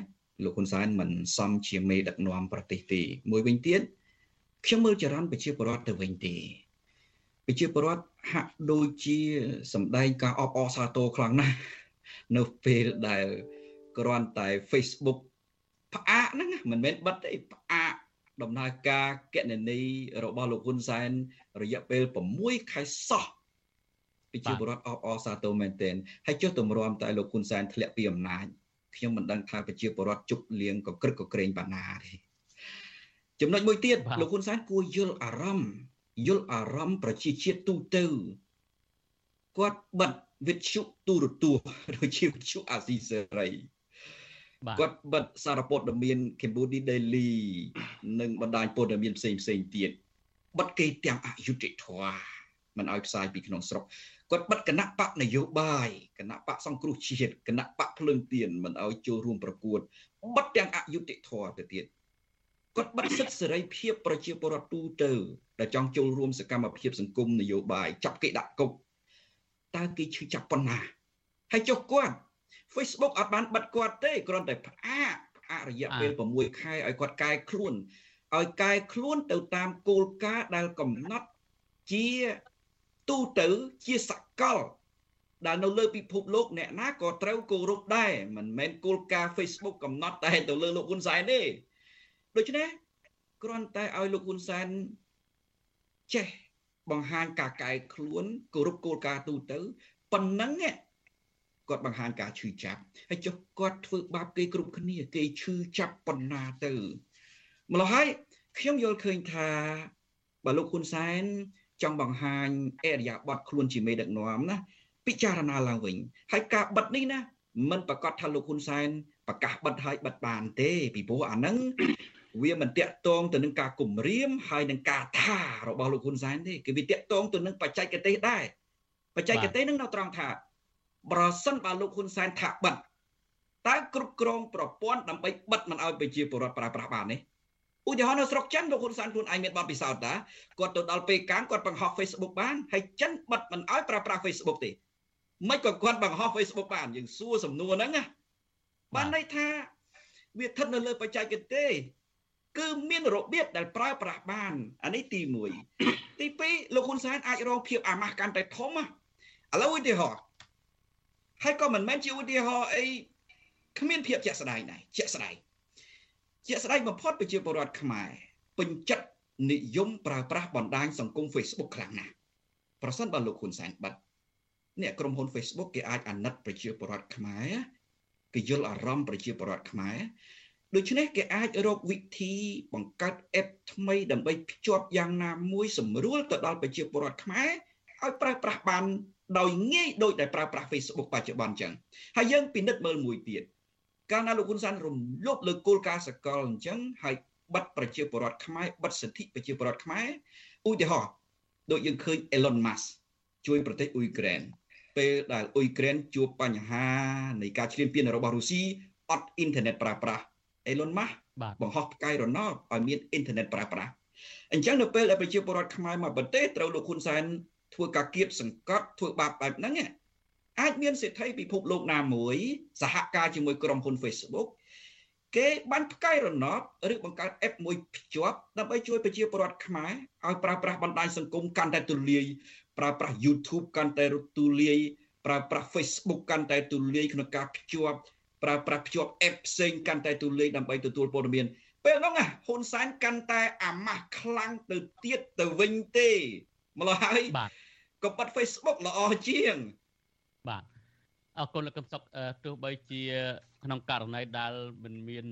លោកហ៊ុនសែនមិនសមជាមេដឹកនាំប្រទេសទេមួយវិញទៀតខ្ញុំមើលចរន្តប្រជាពលរដ្ឋទៅវិញទេប្រជាពលរដ្ឋហាក់ដូចជាសម្ដែងការអបអរសាទរខ្លាំងណាស់នៅពេលដែលគ្រាន់តែ Facebook ផ្អាកហ្នឹងមិនមែនបិទទេផ្អាកដំណើរការកណនីរបស់លោកហ៊ុនសែនរយៈពេល6ខែសោះប្រជាពលរដ្ឋអបអរសាទរមែនទែនហើយចុះទម្រាំតែលោកហ៊ុនសែនធ្លាក់ពីអំណាច ខ្ញុំមិនដឹងថាប្រជាពលរដ្ឋជប់លៀងក៏ក្រឹកក៏ក្រែងបាណាទេចំណុចមួយទៀតលោកហ៊ុនសែនគួរយល់អារម្មណ៍យល់អារម្មណ៍ប្រជាជាតិទូទៅគាត់បិទវិទ្យុទូរទស្សន៍ដូចជាវិទ្យុអាស៊ីសេរីគាត់បិទសារព័ត៌មាន Cambodia Daily និងបណ្ដាញព័ត៌មានផ្សេងផ្សេងទៀតបិទគេទាំងអយុត្តិធម៌មិនឲ្យផ្សាយពីក្នុងស្រុក គាត់បិទគណៈបកនយោបាយគណៈបកសង្គ្រោះជាតិគណៈបកភ្លើងទៀនមិនឲ្យចូលរួមប្រកួតបិទទាំងអយុត្តិធម៌ទៅទៀតគាត់បិទសិទ្ធិសេរីភាពប្រជាពលរដ្ឋទូទៅដែលចង់ចូលរួមសកម្មភាពសង្គមនយោបាយចាប់គេដាក់គុកតើគេឈឺចាប់ប៉ុណ្ណាហើយចុះគាត់ Facebook អត់បានបិទគាត់ទេគ្រាន់តែផ្អាកផ្អាករយៈពេល6ខែឲ្យគាត់កែខ្លួនឲ្យកែខ្លួនទៅតាមគោលការណ៍ដែលកំណត់ជា ទូទៅជាសកល ដែលនៅលើពិភពលោកអ្នកណាក៏ត្រូវគោរពដែរមិនមែនគោលការណ៍ Facebook កំណត់តែទៅលើលោកហ៊ុនសែនទេដូច្នេះគ្រាន់តែឲ្យលោកហ៊ុនសែនចេះបង្ហាញការកែខ្លួនគោរពគោលការណ៍ទូទៅប៉ុណ្ណឹងគាត់បង្ហាញការឈឺចាប់ហើយចុះគាត់ធ្វើបាបគេគ្រប់គ្នា គេឈឺចាប់ប៉ុណ្ណាទៅម្ល៉េះហើយខ្ញុំយល់ឃើញថាបើលោកហ៊ុនសែន ចង់បង្ហាញអរិយាប័ត្រខ្លួនជាមេដឹកនាំណាពិចារណាឡើងវិញហើយការបិទនេះណាមិនប្រកាសថាលោកហ៊ុនសែនប្រកាសបិទហើយបិទបានទេពីព្រោះអាហ្នឹងវាមិនតាក់ទងទៅនឹងការគម្រាមហើយនឹងការថារបស់លោកហ៊ុនសែនទេគឺវាតាក់ទងទៅនឹងបច្ចេកទេសដែរបច្ចេកទេសនឹងនៅត្រង់ថាប្រសិនបើលោកហ៊ុនសែនថាបិទតើគ្រប់គ្រងប្រព័ន្ធដើម្បីបិទមិនឲ្យប្រជាពលរដ្ឋប្រើប្រាស់បានទេ ឧទាហរណ៍នៅស្រុកចិនលោកហ៊ុនសែនខ្លួនឯងមានបទពិសោធន៍តាគាត់ទៅដល់ពេលកាំងគាត់បង្ហោះ Facebook បានហើយចិនបិទមិនឲ្យប្រើប្រាស់ Facebook ទេមិនក៏គាត់បង្ហោះ Facebook បានយើងសួរសំណួរហ្នឹងណាបានន័យថាវាស្ថិតនៅលើបច្ចេកទេសគឺមានរបៀបដែលប្រើប្រាស់បានអានេះទី1ទី2លោកហ៊ុនសែនអាចរងភាពអាម៉ាស់កាន់តែធំឥឡូវឧទាហរណ៍ហើយក៏មិនមែនជាឧទាហរណ៍អីគ្មានភាពជាក់ស្ដែងដែរជាក់ស្ដែង ជាក់ស្ដែងបំផុតប្រជាពលរដ្ឋខ្មែរពេញចិត្តនិយមប្រើប្រាស់បណ្ដាញសង្គម Facebook ខ្លាំងណាស់ប្រសិនបើលោកហ៊ុនសែនបិទអ្នកក្រុមហ៊ុន Facebook គេអាចអាណិតប្រជាពលរដ្ឋខ្មែរគេយល់អារម្មណ៍ប្រជាពលរដ្ឋខ្មែរដូច្នេះគេអាចរកវិធីបង្កើត app ថ្មីដើម្បីភ្ជាប់យ៉ាងណាមួយសម្រួលទៅដល់ប្រជាពលរដ្ឋខ្មែរឲ្យប្រើប្រាស់បានដោយងាយដោយដែលប្រើប្រាស់ Facebook បច្ចុប្បន្នចឹងហើយយើងពិនិត្យមើលមួយទៀត កាលណាលោកហ៊ុនសែនរំលោភលើគោលការណ៍សកលអញ្ចឹងហើយបិទប្រជាពលរដ្ឋខ្មែរបិទសិទ្ធិប្រជាពលរដ្ឋខ្មែរឧទាហរណ៍ដូចយើងឃើញ Elon Musk ជួយប្រទេសអ៊ុយក្រែនពេលដែលអ៊ុយក្រែនជួបបញ្ហានៃការឈ្លានពានរបស់រុស្ស៊ីអត់អ៊ីនធឺណិតប្រើប្រាស់ Elon Musk បង្ហោះផ្កាយរណបឲ្យមានអ៊ីនធឺណិតប្រើប្រាស់អញ្ចឹងនៅពេលដែលប្រជាពលរដ្ឋខ្មែរមកប្រទេសត្រូវលោកហ៊ុនសែនធ្វើការគៀបសង្កត់ធ្វើបាបបែបហ្នឹង អាចមានសេដ្ឋីពិភពលោកណាមួយ សហការជាមួយក្រុមហ៊ុន Facebook គេបាញ់ផ្កាយរណបឬបង្កើត app មួយភ្ជាប់ដើម្បីជួយប្រជាពលរដ្ឋខ្មែរឲ្យប្រើប្រាស់បណ្ដាញសង្គមកាន់តែទូលាយប្រើប្រាស់ YouTube កាន់តែទូលាយប្រើប្រាស់ Facebook កាន់តែទូលាយក្នុងការភ្ជាប់ប្រើប្រាស់ភ្ជាប់ app ផ្សេងកាន់តែទូលាយដើម្បីទទួលព័ត៌មានពេលហ្នឹងហ៊ុនសែនកាន់តែអាម៉ាស់ខ្លាំងទៅទៀតទៅវិញទេម្ល៉េះហើយក៏បាត់ Facebook ល្អជាង បាទអរគុណលោកកឹមសុខទោះបីជា ក្នុងករណីដែលមិនមាន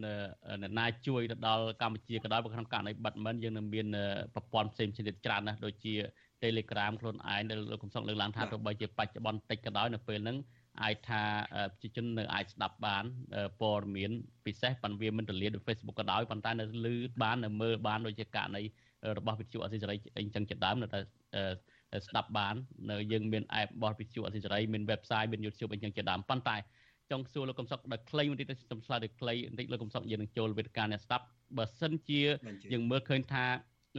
អ្នកណាជួយទៅដល់កម្ពុជាក៏ដោយបើក្នុងករណីបិទមិនយើងនឹងមានប្រព័ន្ធផ្សេងៗទៀតច្រើនណាស់ដូចជា Telegram ខ្លួនឯងដែលលោកកំសុកលើកឡើងថាទោះបីជាបច្ចុប្បន្នតិចក៏ដោយនៅពេលហ្នឹងអាចថាប្រជាជននៅអាចស្ដាប់បានព័ត៌មានពិសេសប៉ុន្តែវាមិនទលាដូច Facebook ក៏ដោយប៉ុន្តែនៅលឺបាននៅមើលបានដូចជាករណី របស់វិទ្យុអសិរ័យអីចឹងជាដើមនៅតែស្ដាប់បាននៅយើងមាន app របស់វិទ្យុអសិរ័យមាន website មាន YouTube អីចឹងជាដើមប៉ុន្តែចង់សួរលោកកំសុកដល់ខ្លីបន្តិចទៅខ្ញុំឆ្លើយដល់ខ្លីបន្តិចលោកកំសុកយើងនឹងចូលវេទិកាអ្នកស្ដាប់បើសិនជាយើងមើលឃើញថា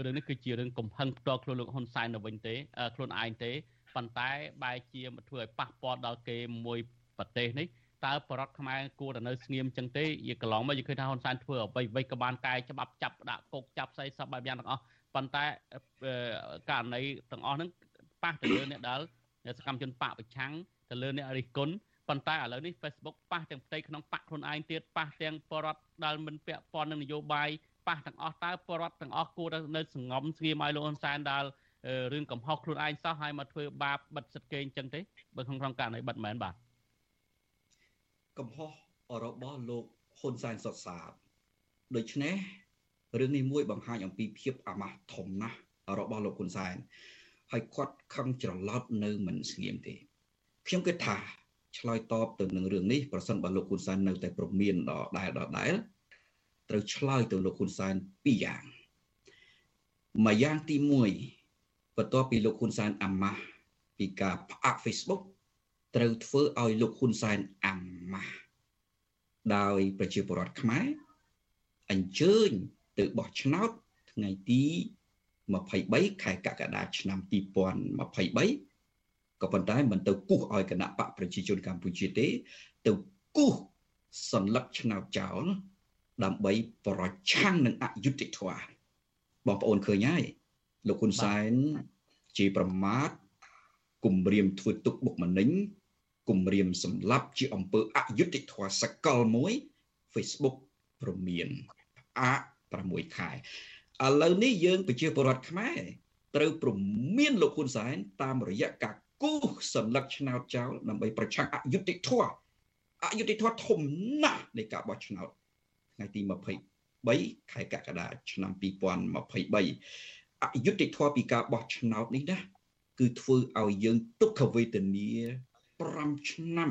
រឿងនេះគឺជារឿងកំហឹងផ្ទាល់ខ្លួនលោកហ៊ុនសែននៅវិញទេខ្លួនឯងទេប៉ុន្តែបែរជាមកធ្វើឲ្យប៉ះពាល់ដល់គេមួយប្រទេសនេះ តើបរដ្ឋខ្មែរគួរតែនៅស្ងៀមចឹងទេយាកន្លងមកយើងឃើញថាហ៊ុនសែនធ្វើអ្វីអ្វីក៏បានកែច្បាប់ចាប់ដាក់គុកចាប់ស្អីសពបែបយ៉ាងទាំងអស់ប៉ុន្តែករណីទាំងអស់ហ្នឹងប៉ះទៅលើអ្នកដែលសកម្មជនបកប្រឆាំងទៅលើអ្នករិះគន់ប៉ុន្តែឥឡូវនេះ Facebook ប៉ះទាំងផ្ទៃក្នុងបកខ្លួនឯងទៀតប៉ះទាំងបរដ្ឋដែលមិនពាក់ព័ន្ធនឹងនយោបាយប៉ះទាំងអស់តើបរដ្ឋទាំងអស់គួរតែនៅសងំស្ងៀមឲ្យលោកហ៊ុនសែនដែលរឿងកំហុសខ្លួនឯងសោះហើយមកធ្វើបាបបិទសិទ្ធិគេអញ្ចឹងទេបើក្នុងក្នុងករណីបិទមែនបាទ កំហុសរបស់លោកហ៊ុនសែនសុតសាបដូច្នេះរឿងនេះមួយបង្ហាញអំពីភាពអាម៉ាស់ធំណាស់របស់លោកហ៊ុនសែនហើយគាត់ខឹងច្រឡោតនៅមិនស្ងៀមទេខ្ញុំគិតថាឆ្លើយតបទៅនឹងរឿងនេះប្រសិនបើលោកហ៊ុនសែននៅតែប្រមានដដែលដដែលត្រូវឆ្លើយទៅលោកហ៊ុនសែនពីរយ៉ាងមួយយ៉ាងទី1បន្ទាប់ពីលោកហ៊ុនសែនអាម៉ាស់ពីការផ្អាក Facebook ត្រូវធ្វើឲ្យលោកហ៊ុនសែនអាម៉ាស់ដោយប្រជាពលរដ្ឋខ្មែរអញ្ជើញទៅបោះឆ្នោតថ្ងៃទី23ខែកក្កដាឆ្នាំ2023ក៏ប៉ុន្តែមិនទៅគូសឲ្យគណៈបកប្រជាជនកម្ពុជាទេទៅគូសសัญลักษณ์ឆ្នោតចោលដើម្បីប្រឆាំងនឹងអយុត្តិធម៌បងប្អូនឃើញហើយលោកហ៊ុនសែនជាប្រមាថ គំរាមធ្វើទុកបុកម្នេញគំរាមសម្លាប់ជាអំពើអយុត្តិធម៌សកលមួយ Facebook ព្រមានអា6ខែឥឡូវនេះយើងប្រជាពលរដ្ឋខ្មែរត្រូវព្រមានលោកហ៊ុនសែនតាមរយៈការគូសសន្លឹកឆ្នោតចោលដើម្បីប្រឆាំងអយុត្តិធម៌អយុត្តិធម៌ធំណាស់នៃការបោះឆ្នោតថ្ងៃទី23ខែកក្កដាឆ្នាំ2023អយុត្តិធម៌ពីការបោះឆ្នោតនេះណា គឺធ្វើឲ្យយើងទុក្ខវេទនា5ឆ្នាំ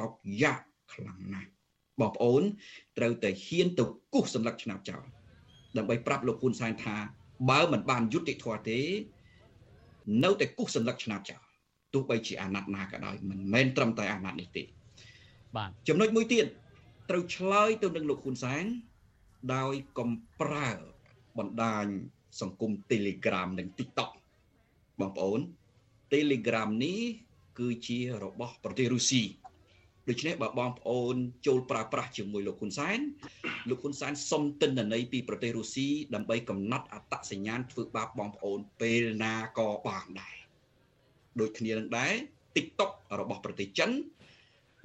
តោកយ៉ាក់ខ្លាំងណាស់បងប្អូនត្រូវតែហ៊ានទៅគូសសន្លឹកឆ្នោតចោលដើម្បីប្រាប់លោកហ៊ុនសែនថាបើមិនបានយុត្តិធម៌ទេ នៅតែគូសសន្លឹកឆ្នោតចោលទោះបីជាអាណត្តិណាក៏ដោយមិនមែនត្រឹមតែអាណត្តិនេះទេបាទចំណុចមួយទៀតត្រូវឆ្លើយទៅនឹងលោកហ៊ុនសែនដោយកុំប្រើបណ្ដាញសង្គម Telegram និង TikTok បងប្អូន Telegram នេះគឺជារបស់ប្រទេសរុស្ស៊ីដូច្នេះបើបងប្អូនចូលប្រើប្រាស់ជាមួយលោកហ៊ុនសែនលោកហ៊ុនសែនសុំទិន្នន័យពីប្រទេសរុស្ស៊ីដើម្បីកំណត់អត្តសញ្ញាណធ្វើបាបបងប្អូនពេលណាក៏បានដែរដូចគ្នានឹងដែរ TikTok របស់ប្រទេសចិន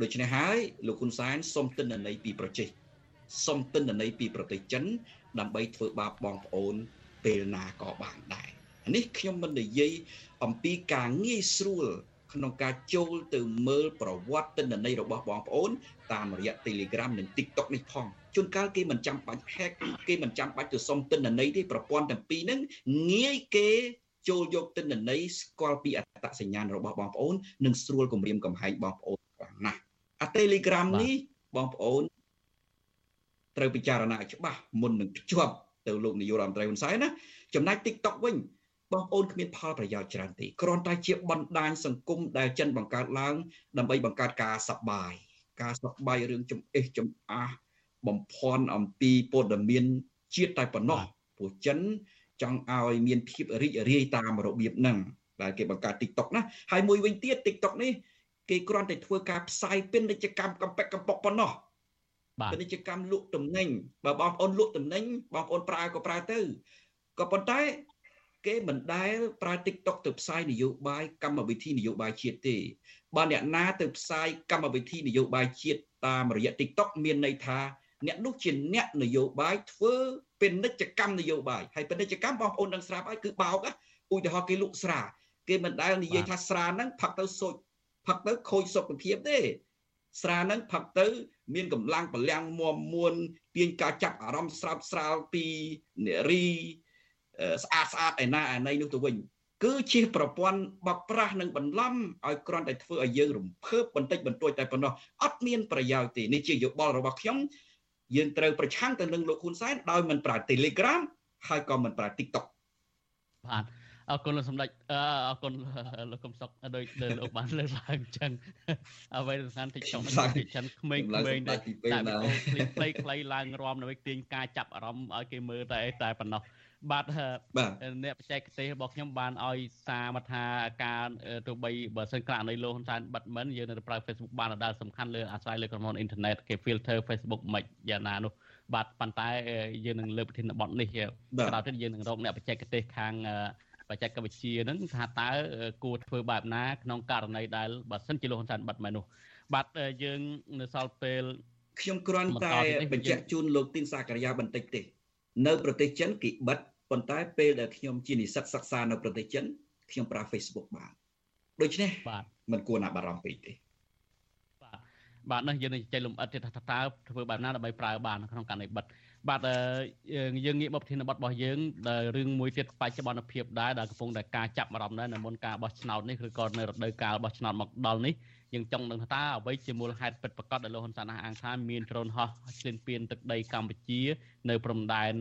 ដូច្នេះហើយលោកហ៊ុនសែនសុំទិន្នន័យពីប្រទេសសុំទិន្នន័យពីប្រទេសចិនដើម្បីធ្វើបាបបងប្អូនពេលណាក៏បានដែរ នេះខ្ញុំមិននិយាយអំពីការងាយស្រួលក្នុងការចូលទៅមើលប្រវត្តិទិន្នន័យរបស់បងប្អូន តាមរយៈ Telegram និង TikTok នេះផងជួនកាលគេមិនចាំបាច់ hack គេមិនចាំបាច់ទៅសុំទិន្នន័យទេប្រព័ន្ធទាំងពីរហ្នឹងងាយគេចូលយកទិន្នន័យស្គាល់ពីអត្តសញ្ញាណរបស់បងប្អូននិងស្រួលគម្រាមកំហែងបងប្អូនខ្លាំងណាស់អា Telegram នេះបងប្អូនត្រូវពិចារណាច្បាស់មុននឹងភ្ជាប់ទៅលោកនាយករដ្ឋមន្ត្រីហ៊ុនសែនណាចំណែក TikTok វិញ បងប្អូនគ្មានផលប្រយោជន៍ច្រើនទេគ្រាន់តែជាបណ្ដាញសង្គមដែលចិនបង្កើតឡើង ដើម្បីបង្កើតការសប្បាយការសប្បាយរឿងចំអេះចំអាសបំភ័ន្តអំពីព័ត៌មានជាតិតែប៉ុណ្ណោះព្រោះចិនចង់ឲ្យមានភាពរីករាយតាមរបៀបហ្នឹងដែលគេបង្កើត TikTok ណាហើយមួយវិញទៀត TikTok នេះគេគ្រាន់តែធ្វើការផ្សាយពាណិជ្ជកម្មកំពេចកំប៉ុកប៉ុណ្ណោះពាណិជ្ជកម្មលក់ទំនិញបើបងប្អូនលក់ទំនិញបងប្អូនប្រើក៏ប្រើទៅក៏ប៉ុន្តែ គេមិនដែលប្រើ TikTok ទៅផ្សាយនយោបាយកម្មវិធីនយោបាយជាតិទេបើអ្នកណាទៅផ្សាយកម្មវិធីនយោបាយជាតិតាមរយៈ TikTok មានន័យថាអ្នកនោះជាអ្នកនយោបាយធ្វើពាណិជ្ជកម្មនយោបាយហើយពាណិជ្ជកម្មបងប្អូនដឹងស្រាប់ហើយគឺបោកឧទាហរណ៍គេលក់ស្រាគេមិនដែលនិយាយថាស្រាហ្នឹងផឹកទៅសូចផឹកទៅខូចសុខភាពទេស្រាហ្នឹងផឹកទៅ មានកម្លាំងបលាំងមមមួនទាញការចាប់អារម្មណ៍ស្រាប់ស្រាលពីនារី ស្អាតស្អាតឯណាឯណីនោះទៅវិញគឺជាប្រព័ន្ធបកប្រាស់និងបន្លំឲ្យគ្រាន់តែធ្វើឲ្យយើងរំភើបបន្តិចបន្តួចតែប៉ុណ្ណោះអត់មានប្រយោជន៍ទេនេះជាយោបល់របស់ខ្ញុំយើងត្រូវប្រឆាំងទៅនឹងលោកហ៊ុនសែនដោយមិនប្រើ Telegram ហើយក៏មិនប្រើ TikTok បាទអរគុណលោកសម្ដេចអរគុណលោកកំសុកដោយលោកបានលើកឡើងអញ្ចឹងអ្វីសំខាន់ TikTok នេះគេចិនក្មេងៗតែតែខ្លីខ្លីឡើងរំដើម្បីទាញការចាប់អារម្មណ៍ឲ្យគេមើលតែតែប៉ុណ្ណោះ បាទអ្នកបច្ចេកទេសរបស់ខ្ញុំបានឲ្យសារមកថាការទោះបីបើសិនក្រៅនៃលោកហ៊ុនសែនបិទមិនយើងនៅប្រើ Facebook បានដដែលសំខាន់លើអាស្រ័យលើក្រុមហ៊ុនអ៊ីនធឺណិតគេ filter Facebook មិនយ៉ាងណានោះបាទប៉ុន្តែយើងនឹងលើកប្រធានបទនេះក្រោយទៀតយើងនឹងរកអ្នកបច្ចេកទេសខាងបច្ចេកវិទ្យានឹងថាតើគួរធ្វើបែបណាក្នុងករណីដែលបើសិនជាលោកហ៊ុនសែនបិទមិននោះបាទយើងនៅសល់ពេលខ្ញុំគ្រាន់តែបញ្ជាក់ជូនលោកទីនសាករិយាបន្តិចទេនៅប្រទេសចិនគេបិទ ប៉ុន្តែពេលដែលខ្ញុំជានិស្សិតសិក្សានៅប្រទេសចិនខ្ញុំប្រើ Facebook បានដូច្នេះបាទមិនគួរណាបារម្ភពេកទេបាទបាទនេះយើងនឹងចែកលំអិតទៀតថាតើធ្វើបែបណាដើម្បីប្រើបានក្នុងករណីបិទបាទយើងងាកមកប្រធានបទរបស់យើងដែលរឿងមួយទៀតបច្ចុប្បន្នភាពដែរដែលកំពុងតែការចាប់អារម្មណ៍ដែរនៅមុនការបោះឆ្នោតនេះឬក៏នៅរដូវកាលបោះឆ្នោតមកដល់នេះ យើងចង់ដឹងថាអ្វីជាមូលហេតុពិតប្រាកដដែលលោកហ៊ុនសែនអះអាងថាមានដ្រូនហោះឈ្លានពានទឹកដីកម្ពុជា នៅព្រំដែន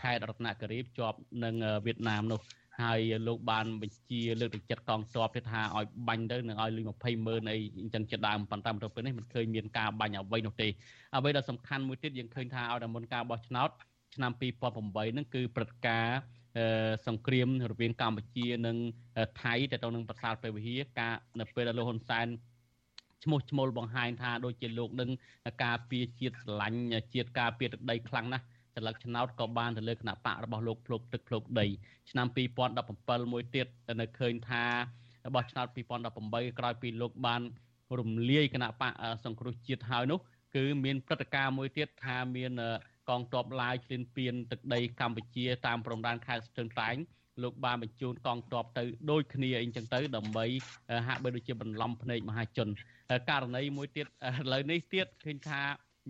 ខេត្តរតនគិរីភ្ជាប់នឹងវៀតណាមនោះហើយលោកបានបញ្ជាលើកទឹកចិត្តកងទ័ពទៀតថាឲ្យបាញ់ទៅនឹងឲ្យលុយ20ម៉ឺនអីអញ្ចឹងជាដើមប៉ុន្តែមកដល់ពេលនេះមិនឃើញមានការបាញ់អ្វីនោះទេអ្វីដែលសំខាន់មួយទៀតយើងឃើញថាឲ្យតែមុនការបោះឆ្នោតឆ្នាំ2008ហ្នឹងគឺព្រឹត្តិការណ៍សង្គ្រាមរវាងកម្ពុជានិងថៃទៅទៅនឹងប្រាសាទព្រះវិហារការនៅពេលដែលលោកហ៊ុនសែន ឈ្មោះឈ្មោលបង្ហាញថាដូចជាលោកនឹងការពារជាតិស្រឡាញ់ជាតិការពារទឹកដីខ្លាំងណាស់ចលឹកឆ្នោតក៏បានទៅលើគណៈបករបស់លោកភ្លុកទឹកភ្លុកដីឆ្នាំ2017មួយទៀតនៅឃើញថារបស់ឆ្នោត2018ក្រោយពីលោកបានរំលាយគណៈបកសង្គ្រោះជាតិហើយនោះគឺមានព្រឹត្តិការណ៍មួយទៀតថាមានកងទ័ពឡាយឈ្លានពានទឹកដីកម្ពុជាតាមព្រំដែនខេត្តស្ទឹងត្រែងលោកបានបញ្ជូនកងទ័ពទៅដូចគ្នាអីចឹងទៅដើម្បីហាក់បីដូចជាបន្លំភ្នែកមហាជន ករណីមួយទៀតឥឡូវនេះទៀតឃើញថា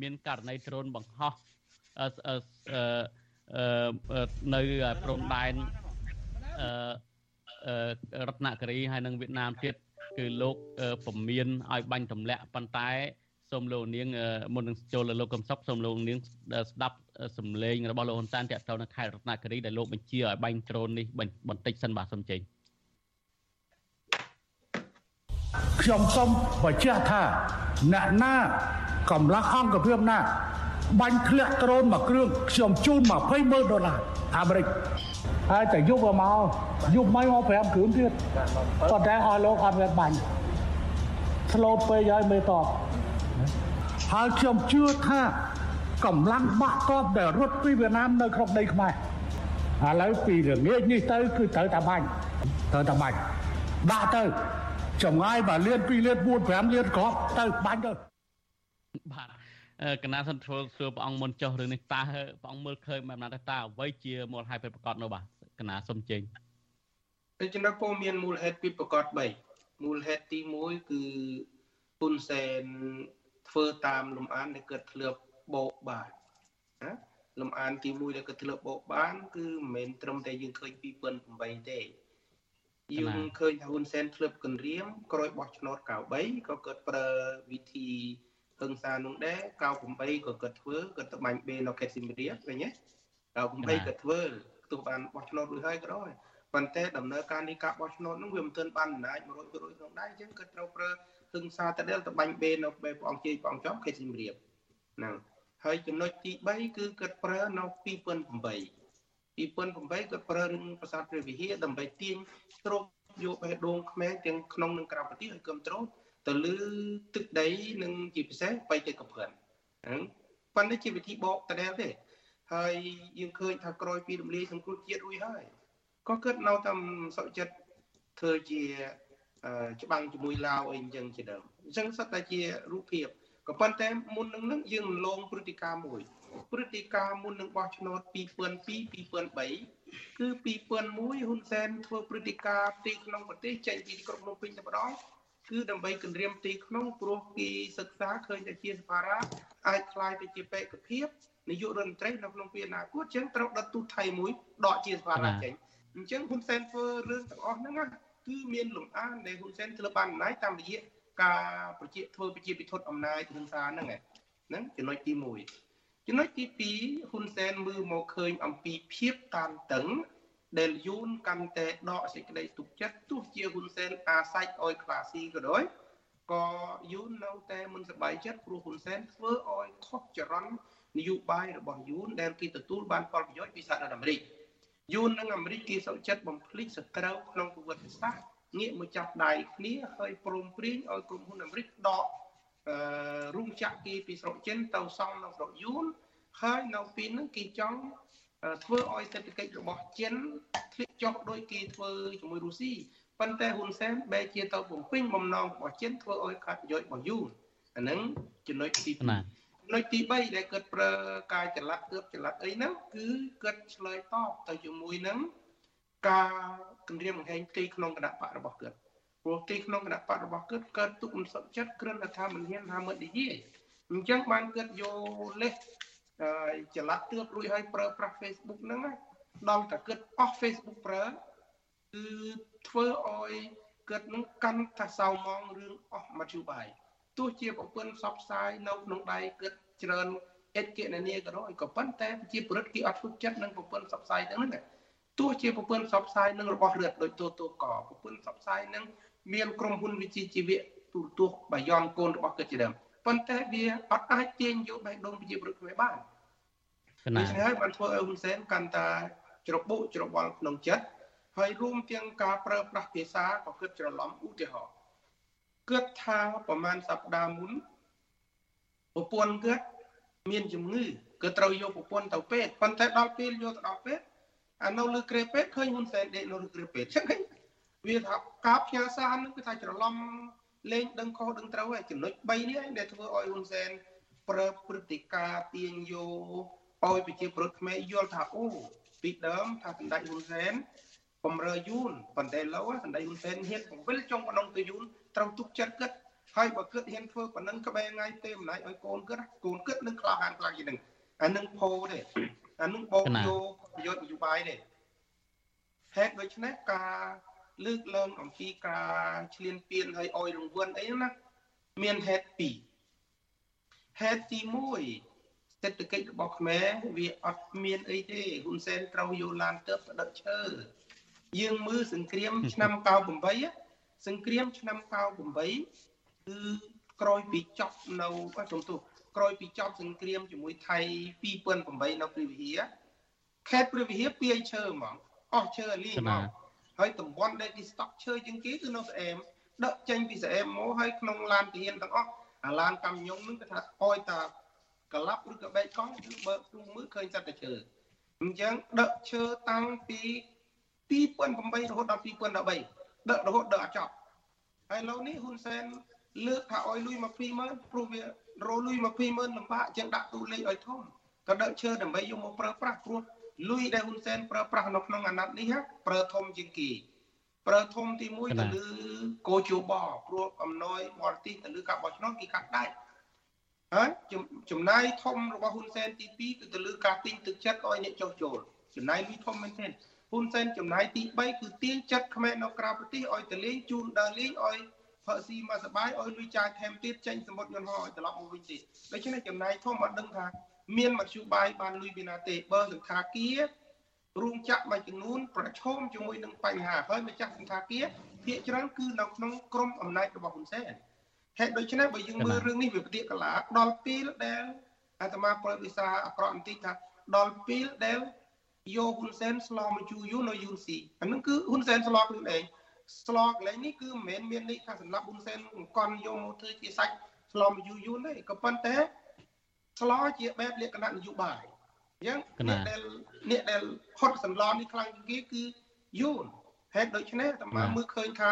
មានករណីដ្រូនបង្ហោះនៅព្រំដែនរតនគិរីហើយនិងវៀតណាមទៀតគឺលោកពមៀនឲ្យបាញ់ទម្លាក់ប៉ុន្តែសូមលោកនាងមុននឹងចូលលោកកំសុកសូមលោកនាងស្ដាប់សំឡេងរបស់លោកហ៊ុនសែនតាក់ទងនឹងខេត្តរតនគិរីដែលលោកបញ្ជាឲ្យបាញ់ដ្រូននេះបន្តិចសិនបាទសូមចេញ ខ្ញុំសូមបញ្ជាក់ថាអ្នកណាកម្លាំងអង្គភាពណា បាញ់ធ្លាក់ដ្រូនមួយគ្រឿងខ្ញុំជូន20ម៉ឺនដុល្លារអាមេរិកហើយតែយុបមកយុបមកមក5គ្រឿងទៀតប៉ុន្តែអស់លោកអត់មានបាញ់ស្លូតពេកហើយមេតបហើយខ្ញុំជឿថាកម្លាំងបាក់តបដែលរត់ពីវៀតណាមនៅក្នុងដីខ្មែរឥឡូវពីល្ងាចនេះទៅគឺត្រូវតែបាញ់ត្រូវតែបាញ់ដាក់ទៅ ចម្ងាយបើលៀន2លៀន4 5លៀនគ្រាប់ទៅបាញ់ទៅបាទកណាសិនធ្វើសួរព្រះអង្គមុនចុះរឿងនេះតើព្រះអង្គមើលឃើញបែបណាទៅតើអ្វីជាមូលហេតុពិតប្រាកដនោះបាទកណាសុំចេញតែចំណុចពោមានមូលហេតុពិតប្រាកដ3មូលហេតុទី1គឺហ៊ុនសែនធ្វើតាមលំអានដែលគាត់ធ្លាប់បោកបានណាលំអានទី1ដែលគាត់ធ្លាប់បោកបាន គឺមិនមែនត្រឹមតែយើងឃើញ2008ទេ យើងឃើញថាហ៊ុនសែនធ្លាប់គម្រាមក្រោយបោះឆ្នោត93ក៏គាត់ប្រើវិធីហឹង្សានោះដែរ98ក៏គាត់ធ្វើគាត់ទៅបាញ់បេនៅខេត្តសៀមរាបឃើញទេ98គាត់ធ្វើទោះបានបោះឆ្នោតរួចហើយក៏ដោយប៉ុន្តែដំណើរការនៃការបោះឆ្នោតនោះវាមិនទាន់បានអំណាច100%ក្នុងដែរអញ្ចឹងគាត់ត្រូវប្រើហឹង្សាទៅដល់ទៅបាញ់បេនៅបែបព្រះអង្គជ័យព្រះអង្គចំខេត្តសៀមរាបហ្នឹងហើយចំណុចទី3គឺគាត់ប្រើនៅ2008 2008គាត់ប្រើនឹងប្រាសាទព្រះវិហារដើម្បីទាញស្រូបយកបេះដូងខ្មែរទាំងក្នុងនិងក្រៅប្រទេសឲ្យគ្រប់គ្រងទៅលើទឹកដីនិងជាពិសេសបៃតេកព្រានហ្នឹងប៉ុន្តែជាវិធីបកតដែលទេហើយយើងឃើញថាក្រោយពីរំលាយសង្គ្រោះជាតិរួចហើយក៏គាត់នៅតាមសុខចិត្តធ្វើជាច្បាំងជាមួយឡាវអីអញ្ចឹងជាដើមអញ្ចឹងសិតតែជារូបភាព ក៏ប៉ុន្តែមុននឹងនឹងយើងលងព្រឹត្តិការណ៍មួយព្រឹត្តិការណ៍មុននឹងបោះឆ្នោត2002 2003គឺ2001ហ៊ុនសែនធ្វើព្រឹត្តិការណ៍ទីក្នុងប្រទេសចេញពីក្រុងភ្នំពេញតែម្ដង គឺដើម្បីគម្រាមទីក្នុងព្រោះគេសិក្សាឃើញតែជាសភារាអាចคล้ายទៅជាបេក្ខភាពនាយករដ្ឋមន្ត្រីនៅក្នុងពេលអនាគតអញ្ចឹងត្រូវដុតទូតថៃមួយដកជាសភារាចេញអញ្ចឹងហ៊ុនសែនធ្វើរឿងទាំងអស់ហ្នឹងគឺមានលំអានដែលហ៊ុនសែនធ្វើបានអំណាចតាមរយៈ ការប្រជាធ្វើប្រជាពិធដ្ឋអំណាចហ៊ុនសានហ្នឹងហ្នឹងចំណុចទី1ចំណុចទី2ហ៊ុនសែនមើលមកឃើញអំពីភាពតានតឹង ដែលយូនកាន់តែដកសេចក្តីទុកចិត្តទោះជាហ៊ុនសែនអាសាច់អោយខ្លាស៊ីក៏ដោយក៏យូននៅតែមិនសប្បាយចិត្តព្រោះហ៊ុនសែនធ្វើឲ្យខុសចរន្តនយោបាយរបស់យូនដែលគេទទួលបានផលប្រយោជន៍ពីសហរដ្ឋអាមេរិកយូននិងអាមេរិកគេសុខចិត្តបំភ្លេចសត្រូវក្នុងប្រវត្តិសាស្ត្រ ងាកមកចាប់ដៃគ្នាហើយព្រមព្រៀងឲ្យក្រុមហ៊ុនអាមេរិកដកអឺរោងចក្រគេពីស្រុកចិនទៅសង់នៅស្រុកយួនហើយនៅពេលហ្នឹងគេចង់ធ្វើឲ្យសេដ្ឋកិច្ចរបស់ចិនធ្លាក់ចុះដោយគេធ្វើជាមួយរុស្ស៊ីប៉ុន្តែហ៊ុនសែនបែរជាទៅបំពេញបំណងរបស់ចិនធ្វើឲ្យខាត់ប្រយោជន៍របស់យួនអាហ្នឹងចំណុចទី2ចំណុចទី3ដែលគាត់ប្រើការចល័តទើបចល័តអីហ្នឹងគឺគាត់ឆ្លើយតបទៅជាមួយនឹង ការគម្រាមកំហែងទីក្នុងគណៈបករបស់គាត់ព្រោះទីក្នុងគណៈបករបស់គាត់គាត់ទុកមិនសុខចិត្តគ្រាន់តែថាមិនហ៊ានថាមិននិយាយអញ្ចឹងបានគាត់យកលេសចល័តទឿបរួចហើយប្រើប្រាស់ Facebook ហ្នឹងដល់តែគាត់អស់ Facebook ប្រើគឺធ្វើឲ្យគាត់នឹងកាន់តែសៅម៉ងរឿងអស់មធ្យោបាយទោះជាប្រព័ន្ធផ្សព្វផ្សាយនៅក្នុងដៃគាត់ច្រើនអេតកេនានីក៏ដោយក៏ប៉ុន្តែប្រជាពលរដ្ឋគេអត់ទុកចិត្តនឹងប្រព័ន្ធផ្សព្វផ្សាយទាំងហ្នឹង ទោះជាប្រពន្ធផ្សព្វផ្សាយនឹងរបស់រដ្ឋដូចទូទូកប្រពន្ធផ្សព្វផ្សាយនឹងមានក្រុមហ៊ុនវិជាជីវៈទូរទស្សន៍បាយ័នកូនរបស់គាត់ជាដើមប៉ុន្តែវាអត់អាចទាញយកបេះដូងប្រជាពលរដ្ឋខ្មែរបានដូច្នេះហើយបានធ្វើឲ្យហ៊ុនសែនកាន់តែច្របូកច្របល់ក្នុងចិត្តហើយរួមទាំងការប្រើប្រាស់ភាសាក៏គិតច្រឡំឧទាហរណ៍គិតថាប្រហែលសប្តាហ៍មុនប្រពន្ធគាត់មានជំងឺគឺត្រូវយកប្រពន្ធទៅពេទ្យប៉ុន្តែដល់ពេលយកទៅដល់ពេទ្យ អានៅលើក្រេពេទ្យឃើញហ៊ុនសែនដេកនៅលើក្រេពេទ្យចឹងវាថាការផ្ញើសារនឹងគឺថាច្រឡំលេងដឹងខុសដឹងត្រូវហើយចំណុច3នេះដែលធ្វើឲ្យហ៊ុនសែនប្រើព្រឹត្តិការណ៍ទាញយកឲ្យប្រជាពលរដ្ឋខ្មែរយល់ថាអូពីដើមថាសម្ដេចហ៊ុនសែនបំរើយូនប៉ុន្តែឡូវសម្ដេចហ៊ុនសែនហ៊ានបង្វិលចុងប៉ុណ្ណឹងទៅយូនត្រូវទុកចិត្តគិតហើយបើគិតហ៊ានធ្វើប៉ុណ្ណឹងក្បែរថ្ងៃទេអំណាចឲ្យកូនគិតកូនគិតនឹងខ្លាហានខ្លាំងជាងនឹងអានឹងផោទេអានឹងបោកយក ប្រយោជន៍នយោបាយទេហេតុដូច្នេះការលើកឡើងអំពីការឈ្លានពានហើយអោយរង្វាន់អីណាមានហេតុពីរហេតុទី1សេដ្ឋកិច្ចរបស់ខ្មែរវាអត់មានអីទេហ៊ុនសែនត្រូវយកឡានទៅផ្ដិតឈើយើងមើលសង្គ្រាមឆ្នាំ98សង្គ្រាមឆ្នាំ98គឺក្រោយពីចប់នៅសំទោសក្រោយពីចប់សង្គ្រាមជាមួយថៃ2008នៅព្រះវិហារ ខេត្តព្រះវិហារពីឈើហ្មងអស់ឈើលីហ្មងហើយតំបន់ដែលគេស្តុកឈើជាងគេគឺនៅស្អែមដឹកចេញពីស្អែមមកហើយក្នុងឡានទាហានទាំងអស់អាឡានកម្មញងនឹងគេថាអោយតាកលាប់ឬក៏បែកកង់គឺបើកទូមើលឃើញសត្វតែឈើអញ្ចឹងដឹកឈើតាំងពី2008រហូតដល់2013ដឹករហូតដឹកអត់ចប់ហើយឡូវនេះហ៊ុនសែនលើកថាអោយលុយមក20000ព្រោះវារលុយមក20000លំបាកអញ្ចឹងដាក់ទូលេខឲ្យធំក៏ដឹកឈើដើម្បីយកមកប្រើប្រាស់ព្រោះ លុយដែលហ៊ុនសែនប្រើប្រាស់នៅក្នុងអាណត្តិនេះប្រើធំជាងគេប្រើធំទី1ទៅលើកោជបព្រោះអំណោយបរទេសទៅលើការបោះឆ្នោតគេកាត់ដាច់ហើយចំណាយធំរបស់ហ៊ុនសែនទី2គឺទៅលើការទិញទឹកចិត្តឲ្យអ្នកចុះចូលចំណាយលុយធំមែនទែនហ៊ុនសែនចំណាយទី3គឺទាញចិត្តខ្មែរនៅក្រៅប្រទេសឲ្យទៅលេងជូនដើរលេងឲ្យផឹកស៊ីមកសបាយឲ្យលុយចាយថែមទៀតចេញសមុទ្រយន្តហោះឲ្យត្រឡប់មកវិញទៀតដូច្នេះចំណាយធំអត់ដឹងថា មានមធ្យោបាយបានលុយពីណាទេបើសង្ខាគាររោងចក្រមួយចំនួនប្រឈមជាមួយនឹងបញ្ហាហើយម្ចាស់សង្ខាគារភាគច្រើនគឺនៅក្នុងក្រមអំណាចរបស់ហ៊ុនសែនហេតុដូច្នេះបើយើងមើលរឿងនេះវាប្រតិកលាដល់ពេលដែលអាត្មាប្រវិសាអក្រក់បន្តិចថាដល់ពេលដែលយកហ៊ុនសែនស្លមកជូយូនៅយូនស៊ីអានឹងគឺហ៊ុនសែនស្លខ្លួនឯងស្លកន្លែងនេះគឺមិនមែនមានន័យថាសម្រាប់ហ៊ុនសែនអង្គន់យកមកធ្វើជាសាច់ស្លមកយូយូនទេក៏ប៉ុន្តែ ស្លោជាបែបលក្ខណៈនយោបាយអញ្ចឹងអ្នកដែលអ្នកដែលហត់សន្លន់នេះខ្លាំងជាងគេគឺយូនហេតុដូច្នេះតាមមើលឃើញថា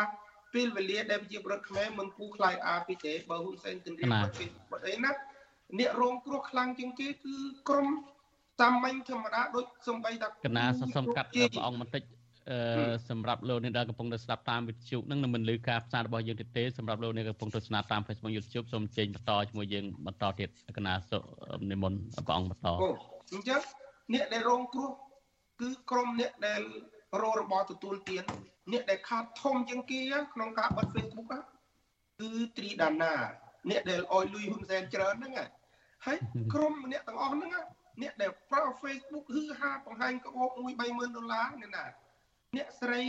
ពេលវេលាដែលប្រជាប្រដ្ឋខ្មែរមិនគូខ្លាយអាពីទេបើហ៊ុនសែនគិនរៀបបាត់ពីបាត់អីណាអ្នករងគ្រោះខ្លាំងជាងគេគឺក្រុមសាមញ្ញធម្មតាដូចសំបីតាកណាសុំកាត់ព្រះអង្គបន្តិចអឺ សម្រាប់លោកអ្នកដែលកំពុងតែស្ដាប់តាមវិទ្យុនឹងនឹងមិនលឺការផ្សាយរបស់យើងទៀតទេសម្រាប់លោកអ្នកកំពុងទស្សនាតាម Facebook YouTube សូមអញ្ជើញបន្តជាមួយយើងបន្តទៀតកណាសុនិមន្តព្រះអង្គបន្តអូអញ្ចឹងអ្នកដែលរងគ្រោះគឺក្រុមអ្នកដែលរងរបបទទួលទានអ្នកដែលខាតធំជាងគេក្នុងការបិទ Facebook គឺត្រីដាណាអ្នកដែលអោយលុយហ៊ុនសែនច្រើនហ្នឹងហើយក្រុមអ្នកទាំងអស់ហ្នឹងអ្នកដែលប្រើ Facebook ហឺហាបង្ហាញក្បោប1 30000ដុល្លារអ្នកណា អ្នកស្រី